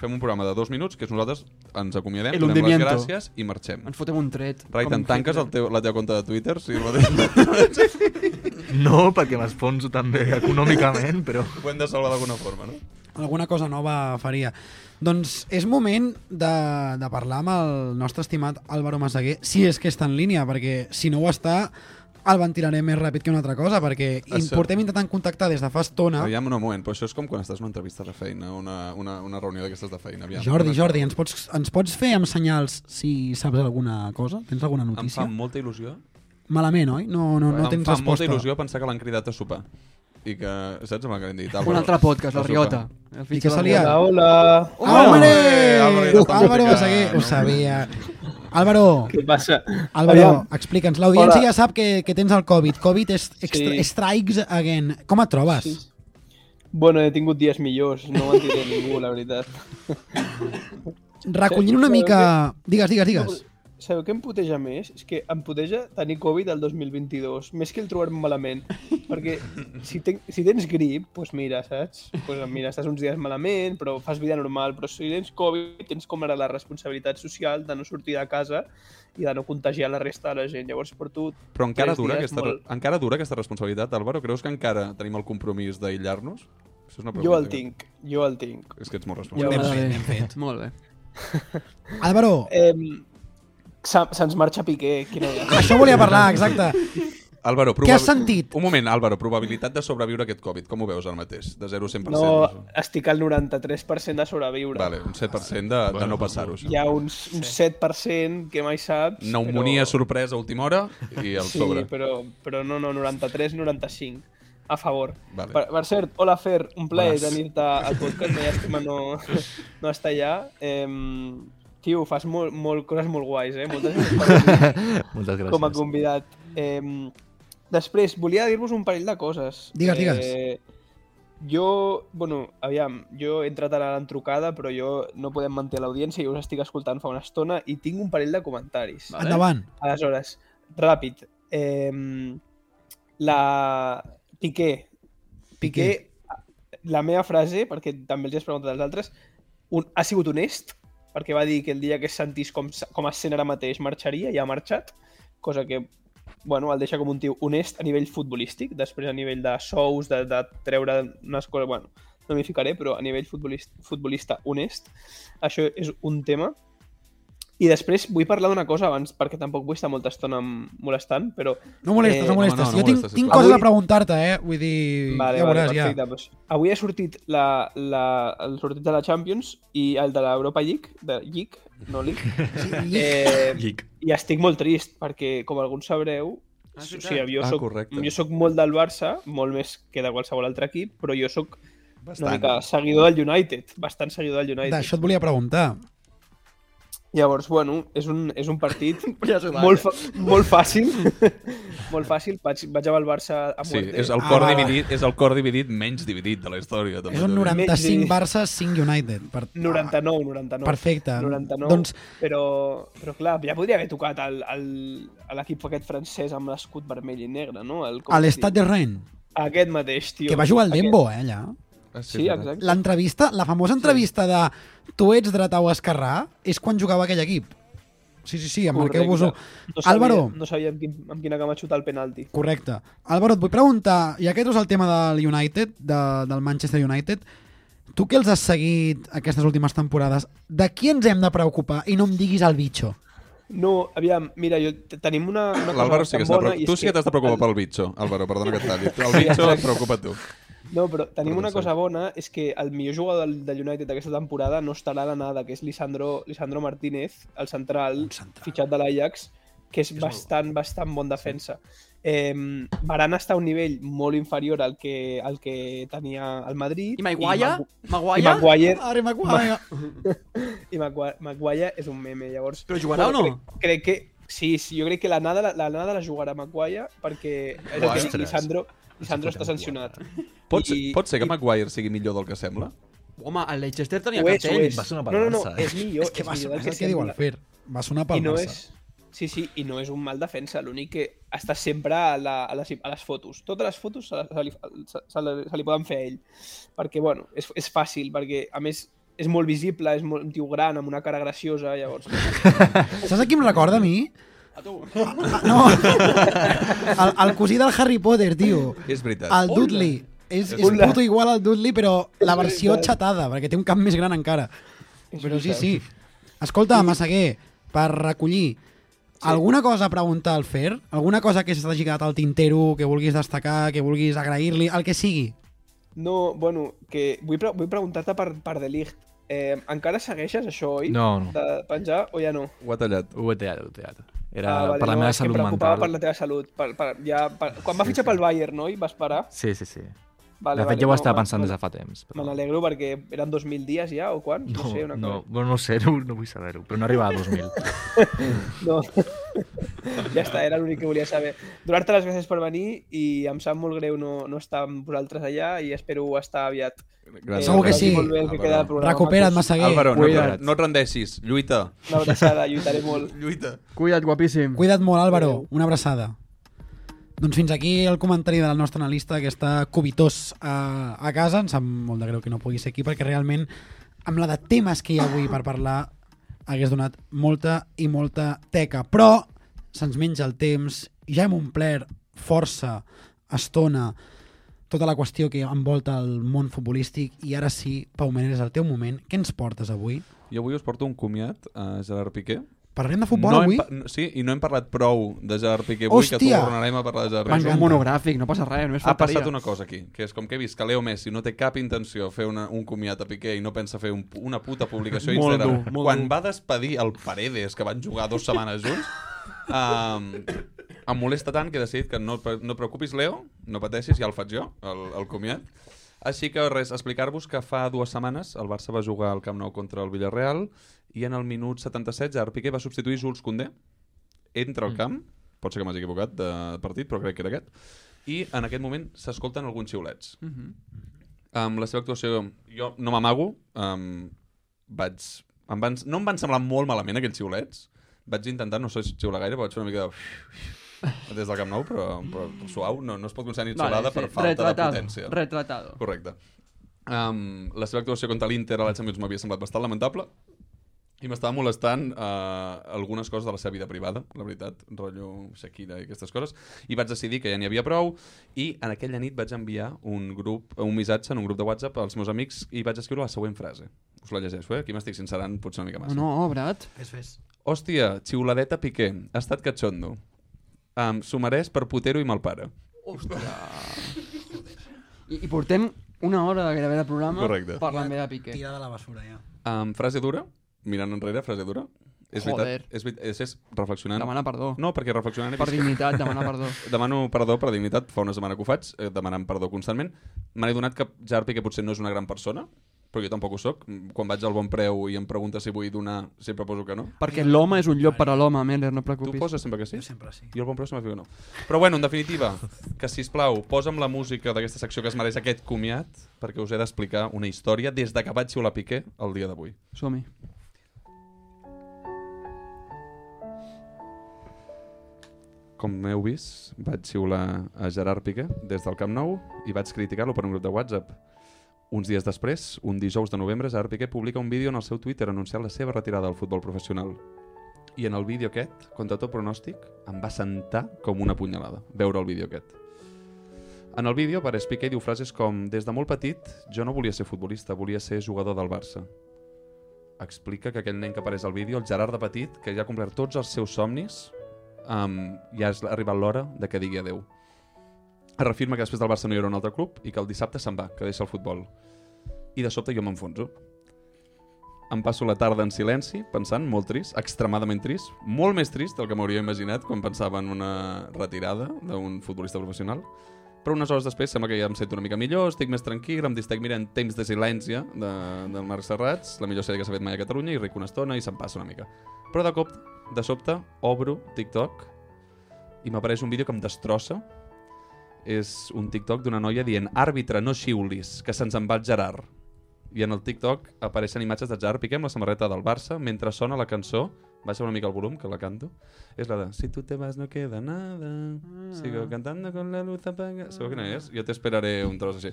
fem un programa de dos minuts, que és nosaltres ens acomiadem, El donem les hundimiento. gràcies i marxem. Ens fotem un tret. Raitan, com tanques el teu, la teva compte de Twitter? Madrid... No, perquè m'esponso també econòmicament, però... Ho hem de salvar d'alguna forma, no? alguna cosa nova faria. Doncs és moment de, de parlar amb el nostre estimat Álvaro Massaguer, si és que està en línia, perquè si no ho està, el ventilaré més ràpid que una altra cosa, perquè Això- portem intentant contactar des de fa estona. Aviam, un moment, però això és com quan estàs en una entrevista de feina, una, una, una reunió d'aquestes de feina. Aviam, Jordi, Jordi, ens pots, ens pots fer amb senyals si saps alguna cosa? Tens alguna Em notícia? fa molta il·lusió. Malament, oi? No, no, no em tens fa resposta. molta il·lusió pensar que l'han cridat a sopar. I que, saps amb el que hem dit? Un altre podcast, la. Riota. El I fill què de la s'ha liat? Riota. Hola. Ah, hombre! Álvaro, no està Álvaro música. Massaguer, ho sabia. Álvaro, Què passa? Álvaro, explica'ns. L'audiència ja sap que, que tens el Covid. Covid és extra, Sí. strikes again. Com et trobes? Sí. Bueno, he tingut dies millors, no ho entendré ningú, la veritat. Recollint una mica... Digues, digues, digues. Sabeu què em puteja més? És que em puteja tenir Covid el 2022, més que el trobar-me malament. Perquè si, ten, si tens grip, doncs mira, saps? Pues mira, estàs uns dies malament, però fas vida normal. Però si tens Covid, tens com ara la responsabilitat social de no sortir de casa i de no contagiar la resta de la gent. Llavors porto Però encara dura, aquesta, molt- encara dura aquesta responsabilitat, Álvaro? Creus que encara tenim el compromís d'aïllar-nos? Això és una Jo el que- tinc, jo el tinc. És que ets molt responsable. Ben fet, ben fet. Molt bé. Álvaro, Eh, se- Se'ns marxa Piqué, quina això volia parlar, exacte. Álvaro, Què has sentit? Un moment, Álvaro, probabilitat de sobreviure aquest Covid, com ho veus ara mateix? De 0 a 100%? No, estic al 93% de sobreviure. Vale, un 7% de, de no passar-ho. Hi ha uns, un 7% que mai saps. Pneumonia sorpresa a última hora i el sí, sobre. però, però no, no, 93-95. A favor. Vale. Per, per cert, hola Fer, un plaer tenir-te al podcast, no llàstima no, no estar allà. Eh, tio, fas molt, molt, coses molt guais, eh? Moltes gràcies Moltes gràcies. com a convidat. Eh, després, volia dir-vos un parell de coses. Digues, digues. Eh, jo, bueno, aviam, jo he entrat ara a l'entrucada, però jo no podem mantenir l'audiència, jo us estic escoltant fa una estona i tinc un parell de comentaris. Vale. Endavant. Aleshores, ràpid. Eh, la... Piqué. Piqué, la meva frase, perquè també els he preguntat als altres, un, ha sigut honest, perquè va dir que el dia que sentís com, com es sent ara mateix marxaria i ha marxat, cosa que bueno, el deixa com un tio honest a nivell futbolístic, després a nivell de sous, de, de treure unes coses, bueno, no m'hi ficaré, però a nivell futbolista, futbolista honest, això és un tema. I després vull parlar d'una cosa abans, perquè tampoc vull estar molta estona molestant, però... No molestes, no molestes. no, no jo tinc, molestes, tinc sisplau. coses Avui- a preguntar-te, eh? Vull dir... Vale, ja vale, veuràs, perfecte. ja. Doncs, avui ha sortit la, la, el sortit de la Champions i el de l'Europa League, de League, no League. eh, Geek. I estic molt trist, perquè, com alguns sabreu, Ah, o és sigui, jo Ah, soc, correcte. jo soc molt del Barça, molt més que de qualsevol altre equip, però jo sóc una Bastant. mica seguidor del United, bastant seguidor del United. D'això et volia preguntar. Llavors, bueno, és un, és un partit Ja molt, va, fa molt fàcil. molt fàcil. Vaig, vaig amb el Barça a Sí, és el, Ah, cor va. dividit, és el cor dividit menys dividit de la història. també És un t'ho dic. 95 Barça, 5 United. Per... 99, 99. Perfecte. 99, Doncs- però, però clar, ja podria haver tocat el- el- a l'equip aquest francès amb l'escut vermell i negre, no? El, A es l'Estat de Rennes, Aquest mateix, tio. que va jugar al Aquest- Dembo, eh, allà. Ah, Sí, exacte. L'entrevista, la famosa entrevista de tu ets dretà o esquerrà, és quan jugava aquell equip. Sí, sí, sí, emmarqueu-vos-ho. No sabia, Álvaro, no sabia amb, quin, amb quina cama xutar el penalti. correcte. Álvaro, et vull preguntar, i aquest és el tema del United, de, del Manchester United, tu que els has seguit aquestes últimes temporades, de qui ens hem de preocupar? I no em diguis el bitxo. No, aviam, mira, jo, te- tenim una, una L'Àlvaro sí tan que i Tu sí que t'has de preocupar pel bitxo, Álvaro, perdona que et talli. El Sí, bitxo et preocupa tu. No, però tenim Perdó, una sí. cosa bona, és que el millor jugador del, del United d'aquesta temporada no estarà a la nada, que és Lisandro, Lisandro Martínez, el central, fitxat de l'Ajax, que és bastant, bastant bon defensa. Eh, Varane està a un nivell molt inferior al que, al que tenia el Madrid. I Maguire? Magu- Maguire? I Maguire, Harry Maguire. I Maguire, Maguire és un meme, llavors... Però jugarà o no? Crec, crec que... Sí, sí, jo crec que la nada la, la, nada la jugarà Maguire perquè és el que. Lisandro, Lisandro està sancionat. Pot, ser, I- pot ser que Maguire sigui millor del que sembla? Home, el Leicester tenia Ho és, ho cartell. és. No, no, no, és millor. És que va, millor del és el que diu el. Fer. Va sonar pel I no Barça. és... Sí, sí, i no és un mal defensa, l'únic que està sempre a, la, a, les, a les fotos. Totes les fotos se, se, li, se, se, li, se li poden fer a ell. Perquè, bueno, és, és fàcil, perquè, a més, és molt visible, és molt, un tio gran, amb una cara graciosa, llavors... Saps a qui em recorda a mi? A tu. No, el, el cosí del Harry Potter, tio. És veritat. El Dudley. És, és Hola. puto igual al Dudley, però la versió xatada, perquè té un cap més gran encara. Però sí, sí. Escolta, Massaguer, per recollir, alguna cosa a preguntar al Fer? Alguna cosa que s'hagi quedat al tintero, que vulguis destacar, que vulguis agrair-li, el que sigui? No, bueno, que vull, pre vull preguntar-te per, per De Ligt. Eh, encara segueixes això, oi? No, no. De penjar o ja no? Ho ha tallat. Ho he tallat, ho he tallat. Era Ah, vale, per la no, meva és que em salut preocupava mental. per la teva salut. Per, per, ja, per... Quan va fitxar pel Bayern, no? I vas parar? Sí, sí, sí. Vale, de fet, vale, ja ho no, estava me- pensant me- des de fa temps. Me n'alegro perquè eren 2.000 dies ja, o quan? No, sé, una no, cosa. bueno, no sé, no, no vull saber-ho, però no arribava a 2.000. No. ja està, era l'únic que volia saber. Donar-te les gràcies per venir i em sap molt greu no, no estar amb vosaltres allà i espero estar aviat. Gràcies. Segur que sí. Molt bé el que queda del programa, Recupera't. Massaguer. Álvaro, no, Cuida't. no et rendeixis. Lluita. Una abraçada, lluitaré molt. Lluita. Cuida't, guapíssim. Cuida't molt, Álvaro. Una abraçada. Doncs fins aquí el comentari del nostre analista que està cubitós a, a casa. Em sap molt de greu que no pugui ser aquí perquè realment amb la de temes que hi ha avui per parlar hagués donat molta i molta teca. Però se'ns menja el temps ja hem omplert força estona tota la qüestió que envolta el món futbolístic i ara sí, Pau Menés, és el teu moment. Què ens portes avui? Jo avui us porto un comiat a Gerard Piqué. Parlarem de futbol no avui? Hem, sí, i no hem parlat prou de Gerard Piqué avui, que Hòstia! tornarem a parlar de Gerard És Piqué. un monogràfic, no passa res, només Ha faltaria. passat una cosa aquí, que és com que he vist que Leo Messi no té cap intenció de fer una, un comiat a Piqué i no pensa fer un, una puta publicació a Molt Instagram. dur, Quan dur. va despedir el Paredes, que van jugar dues setmanes junts, um, em molesta tant que he decidit que no, no preocupis, Leo, no pateixis, ja el faig jo, el, el comiat. Així que res, explicar-vos que fa dues setmanes el Barça va jugar al Camp Nou contra el Villarreal i en el minut 77 Gerard Piqué va substituir Jules Koundé entra al camp, pot ser que m'hagi equivocat de partit, però crec que era aquest, i en aquest moment s'escolten alguns xiulets. Mhm. Amb la seva actuació, jo no m'amago, um, vaig, em van, no em van semblar molt malament aquells xiulets, vaig intentar, no sé xiular gaire, però vaig fer una mica de... des del Camp Nou, però, però suau, no, no es pot considerar ni xiulada per falta retratado, de potència. Retratado. Correcte. Um, la seva actuació contra l'Inter a la Champions m'havia semblat bastant lamentable i m'estava molestant uh, algunes coses de la seva vida privada, la veritat, rotllo Shakira i aquestes coses, i vaig decidir que ja n'hi havia prou i en aquella nit vaig enviar un grup, un missatge en un grup de WhatsApp als meus amics i vaig escriure la següent frase. Us la llegeixo, eh? Aquí m'estic sincerant potser una mica massa. No, no, Brat. Fes, fes. Hòstia, xiuladeta Piqué, ha estat catxondo. Um, S'ho mereix per putero i malpare. Hòstia. I, I portem una hora gairebé de programa Correcte. parlant bé de Piqué. Tira de la basura, ja. Um, frase dura, mirant enrere, frase dura. És Joder. veritat, és, veritat, és, és reflexionant. Demana perdó. No, perquè reflexionant... he Per vist que- dignitat, demanar perdó. Demano perdó per dignitat, fa una setmana que ho faig, eh, demanant perdó constantment. Me n'he donat que Gerard Piqué potser no és una gran persona, però jo tampoc ho sóc. Quan vaig al bon preu i em preguntes si vull donar, sempre poso que no. Perquè l'home és un llop per a l'home, Meller, no et Tu preocupis. poses sempre que sí? Jo sempre sí. I el bon preu sempre diu que no. Però bueno, en definitiva, que si plau posa'm la música d'aquesta secció que es mereix aquest comiat, perquè us he d'explicar una història des de que vaig xiular Piqué el dia d'avui. Som-hi. Com heu vist, vaig xiular a Gerard Piqué des del Camp Nou i vaig criticar-lo per un grup de WhatsApp. Uns dies després, un dijous de novembre, Gerard Piqué publica un vídeo en el seu Twitter anunciant la seva retirada del futbol professional. I en el vídeo aquest, contra tot pronòstic, em va sentar com una punyalada, veure el vídeo aquest. En el vídeo apareix Piqué diu frases com «Des de molt petit, jo no volia ser futbolista, volia ser jugador del Barça». Explica que aquell nen que apareix al vídeo, el Gerard de petit, que ja ha complert tots els seus somnis, um, ja ha arribat l'hora de que digui adeu. Reafirma que després del Barça no hi haurà un altre club i que el dissabte se'n va, que deixa el futbol. I de sobte jo m'enfonso. Em passo la tarda en silenci, pensant, molt trist, extremadament trist, molt més trist del que m'hauria imaginat quan pensava en una retirada d'un futbolista professional. Però unes hores després sembla que ja em sento una mica millor, estic més tranquil, em distec mirant Temps de silència de, del Marc Serrats, la millor sèrie que s'ha fet mai a Catalunya, i ric una estona i se'm passa una mica. Però de cop, de sobte, obro TikTok i m'apareix un vídeo que em destrossa. És un TikTok d'una noia dient àrbitre, no xiulis, que se'ns en va el Gerard. I en el TikTok apareixen imatges de Gerard Piqué amb la samarreta del Barça mentre sona la cançó Baixa una mica el volum, que la canto. És la de Si tu te vas no queda nada, sigo cantando con la luz apagada... Sabeu quina és? Jo t'esperaré un tros així.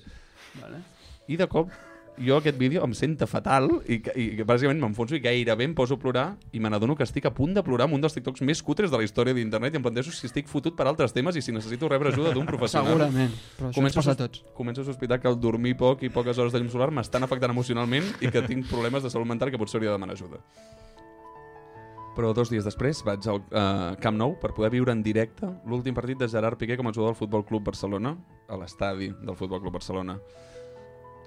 Vale. I de cop, jo aquest vídeo em senta fatal i, i que bàsicament m'enfonso i gairebé em poso a plorar i me n'adono que estic a punt de plorar amb un dels TikToks més cutres de la història d'internet i em plantejo si estic fotut per altres temes i si necessito rebre ajuda d'un professional. Segurament, però això ens passa a tots. Començo a sospitar que el dormir poc i poques hores de llum solar m'estan afectant emocionalment i que tinc problemes de salut mental que potser hauria de demanar ajuda. Però dos dies després vaig al uh, Camp Nou per poder viure en directe l'últim partit de Gerard Piqué com a jugador del Futbol Club Barcelona, a l'estadi del Futbol Club Barcelona.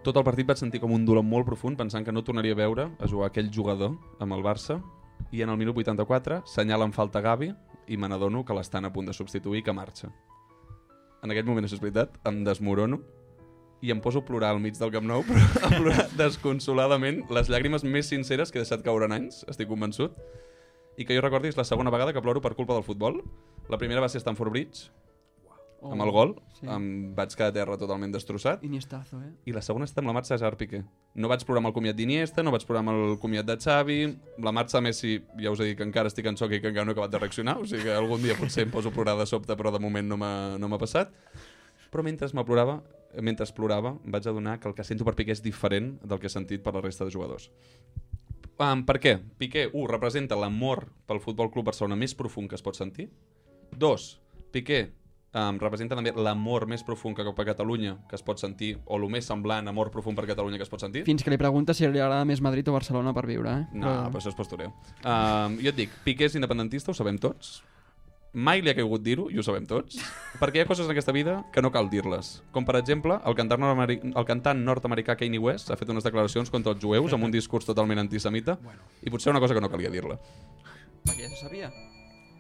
Tot el partit vaig sentir com un dolor molt profund pensant que no tornaria a veure a jugar aquell jugador amb el Barça i en el minut 84 senyalen falta Gavi i me n'adono que l'estan a punt de substituir i que marxa. En aquell moment, això és veritat, em desmorono i em poso a plorar al mig del Camp Nou, però a plorar desconsoladament les llàgrimes més sinceres que he deixat caure en anys, estic convençut, i que jo recordi és la segona vegada que ploro per culpa del futbol. La primera va ser a Stamford Bridge, Oh, amb el gol, sí. em vaig quedar a terra totalment destrossat. Iniestazo, eh? I la segona està amb la marxa de Gerard Piqué. No vaig plorar amb el comiat d'Iniesta, no vaig plorar amb el comiat de Xavi, la marxa de Messi, ja us he dit que encara estic en xoc i que encara no he acabat de reaccionar, o sigui que algun dia potser em poso a plorar de sobte, però de moment no m'ha no passat. Però mentre me plorava, mentre plorava, em vaig adonar que el que sento per Piqué és diferent del que he sentit per la resta de jugadors. Um, per què? Piqué, 1, representa l'amor pel Futbol Club Barcelona més profund que es pot sentir. 2, Piqué um, representa també l'amor més profund que cap a Catalunya que es pot sentir, o el més semblant amor profund per Catalunya que es pot sentir. Fins que li pregunta si li agrada més Madrid o Barcelona per viure, eh? No, però això és postureu. Um, jo et dic, Piqué és independentista, ho sabem tots. Mai li ha caigut dir-ho, i ho sabem tots, perquè hi ha coses en aquesta vida que no cal dir-les. Com, per exemple, el cantant, el cantant nord-americà Kanye West ha fet unes declaracions contra els jueus amb un discurs totalment antisemita, bueno. i potser una cosa que no calia dir-la. Perquè ja se sabia.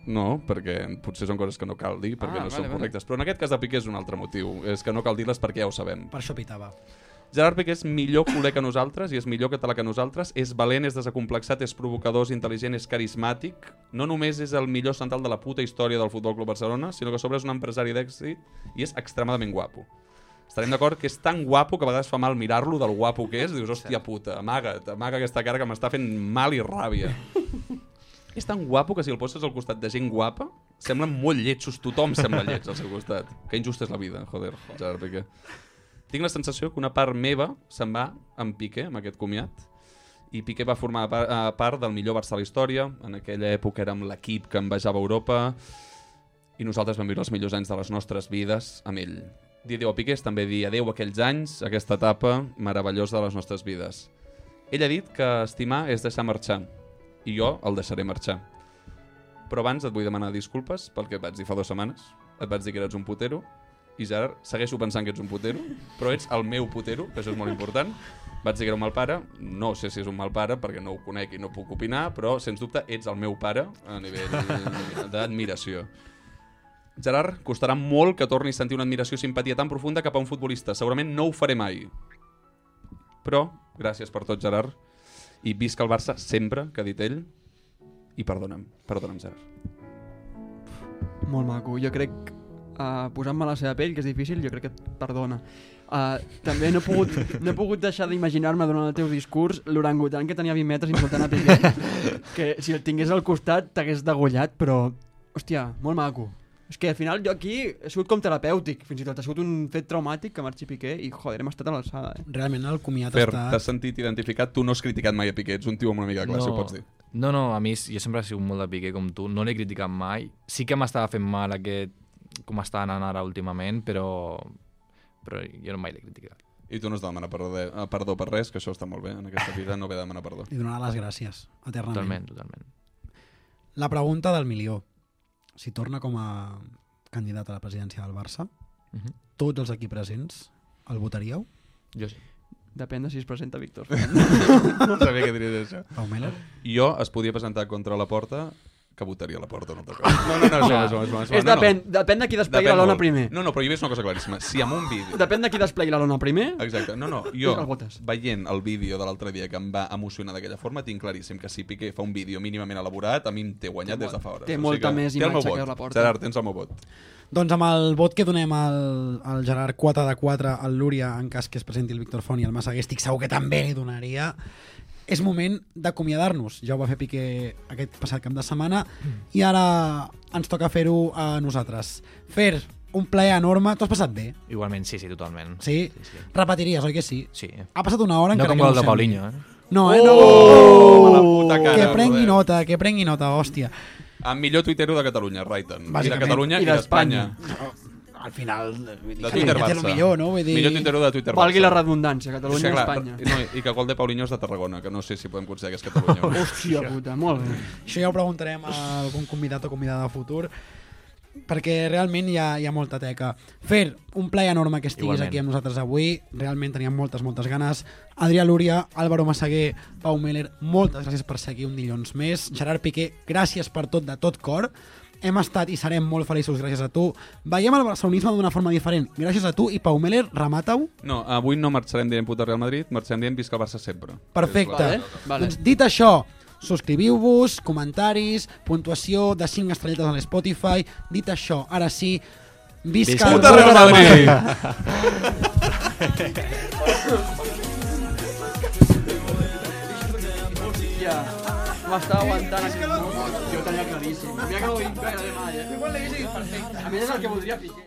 No, perquè potser són coses que no cal dir, perquè Ah, no vale, són vale. correctes. Però en aquest cas de Piqué és un altre motiu. És que no cal dir-les perquè ja ho sabem. Per això pitava. Gerard Piqué és millor culer que nosaltres i és millor català que nosaltres, és valent, és desacomplexat, és provocador, és intel·ligent, és carismàtic. No només és el millor central de la puta història del Futbol Club Barcelona, sinó que a sobre és un empresari d'èxit i és extremadament guapo. Estarem d'acord que és tan guapo que a vegades fa mal mirar-lo del guapo que és. Dius, hòstia puta, amaga't, amaga aquesta cara que m'està fent mal i ràbia. és tan guapo que si el poses al costat de gent guapa, semblen molt lletjos, tothom sembla lleig al seu costat. Que injusta és la vida, joder, Gerard Piqué. Tinc la sensació que una part meva se'n va amb Piqué, amb aquest comiat, i Piqué va formar eh, part del millor Barça de la història. En aquella època érem l'equip que envejava Europa i nosaltres vam viure els millors anys de les nostres vides amb ell. Dir adéu a Piqué és també dir adéu a aquells anys, aquesta etapa meravellosa de les nostres vides. Ell ha dit que estimar és deixar marxar, i jo el deixaré marxar. Però abans et vull demanar disculpes pel que et vaig dir fa dues setmanes. Et vaig dir que eres un putero, i Gerard, segueixo pensant que ets un putero, però ets el meu putero, que això és molt important. Vaig dir que era un mal pare, no sé si és un mal pare perquè no ho conec i no puc opinar, però sens dubte ets el meu pare a nivell d'admiració. Gerard, costarà molt que torni a sentir una admiració i simpatia tan profunda cap a un futbolista. Segurament no ho faré mai. Però Gràcies per tot, Gerard. I visca el Barça sempre, que ha dit ell. I perdona'm, perdona'm, Gerard. Molt maco. Jo crec, uh, posant-me a la seva pell, que és difícil, jo crec que et perdona. Uh, també no he pogut, no he pogut deixar d'imaginar-me durant el teu discurs l'orangutan que tenia 20 metres insultant a Piqué, que si el tingués al costat t'hagués degollat, però, hòstia, molt maco. És que al final jo aquí he sigut com terapèutic, fins i tot ha sigut un fet traumàtic que marxi Piqué i joder, hem estat a l'alçada. Eh? Realment el comiat Fer, està... t'has sentit identificat? Tu no has criticat mai a Piqué, ets un tio amb una mica de classe, no, ho pots dir. No, no, a mi jo sempre he sigut molt de Piqué com tu, no l'he criticat mai. Sí que m'estava fent mal aquest, com està anant ara últimament, però, però jo no mai l'he criticat. I tu no has de demanar perdó, eh, perdó per res, que això està molt bé. En aquesta vida no ve de demanar perdó. I donar les gràcies, eternament. Totalment, totalment. La pregunta del milió. Si torna com a candidat a la presidència del Barça, Mhm. tots els aquí presents el votaríeu? Jo sí. Depèn de si es presenta Víctor. no sabia que diries això. Pau Meller? Jo es podia presentar contra la porta que votaria a la porta un altre cop. No, no, no, és, broma, és, broma, és, és, no, depèn- no. depèn de qui desplegui Depèn la lona molt. primer. No, no, però he vist una cosa claríssima. Si amb un vídeo... Depèn de qui desplegui la lona primer. Exacte. No, no, jo, el votes. veient el vídeo de l'altre dia que em va emocionar d'aquella forma, tinc claríssim que si Piqué fa un vídeo mínimament elaborat, a mi em té guanyat Té des de fa hores. té O sigui molta que més imatge que la porta. Gerard, tens el meu vot. Doncs amb el vot que donem al, al Gerard 4 de 4 al Lúria, en cas que es presenti el Víctor Font i el Massaguer, estic segur que també li donaria. És moment d'acomiadar-nos. Ja ho va fer Piqué aquest passat cap de setmana i ara ens toca fer-ho a nosaltres. Fer, un plaer enorme. T'ho has passat bé? Igualment, sí, sí, totalment. Sí? Repetiries, oi que sí? Sí. Ha passat una hora No encara com que el de ho Paulinho, eh? No, eh? Oh! No! Puta cara, que prengui joder. nota, que prengui nota, hòstia. El millor tuitero de Catalunya, Raitan. I de. Catalunya i, I d'Espanya. Al final... De que Twitter ja té el Barça. millor, no? Vull dir- Millor tuitero de Twitter Valgui Barça. la redundància, Catalunya Sí, i clar, Espanya. No, I que gol de Paulinho és de Tarragona, que no sé si podem considerar que és Catalunya. o no. Hòstia puta, molt bé. Això ja ho preguntarem a algun convidat o convidada de futur perquè realment hi ha, hi ha molta teca. Fer, un plaer enorme que estiguis Igualment. aquí amb nosaltres avui. Realment teníem moltes, moltes ganes. Adrià Lúria, Álvaro Massaguer, Pau Meller, moltes gràcies per ser aquí un dilluns més. Gerard Piqué, gràcies per tot, de tot cor. Hem estat i serem molt feliços gràcies a tu. Veiem el barcelonisme d'una forma diferent. Gràcies a tu i Pau Meller, remata-ho. No, avui no marxarem dient puta Real Madrid, marxarem dient visca el Barça sempre. Perfecte. És la- Doncs dit això, subscriviu-vos, comentaris, puntuació de 5 estrelletes a l'Spotify. Dit això, ara sí, visca, Visca el Real Madrid! Hòstia, m'estava aguantant aquest mot. Jo ho tenia claríssim. Mira que ho dic gairebé mai, eh? Igual l'he vist i perfecte. A més és el que voldria Piqué.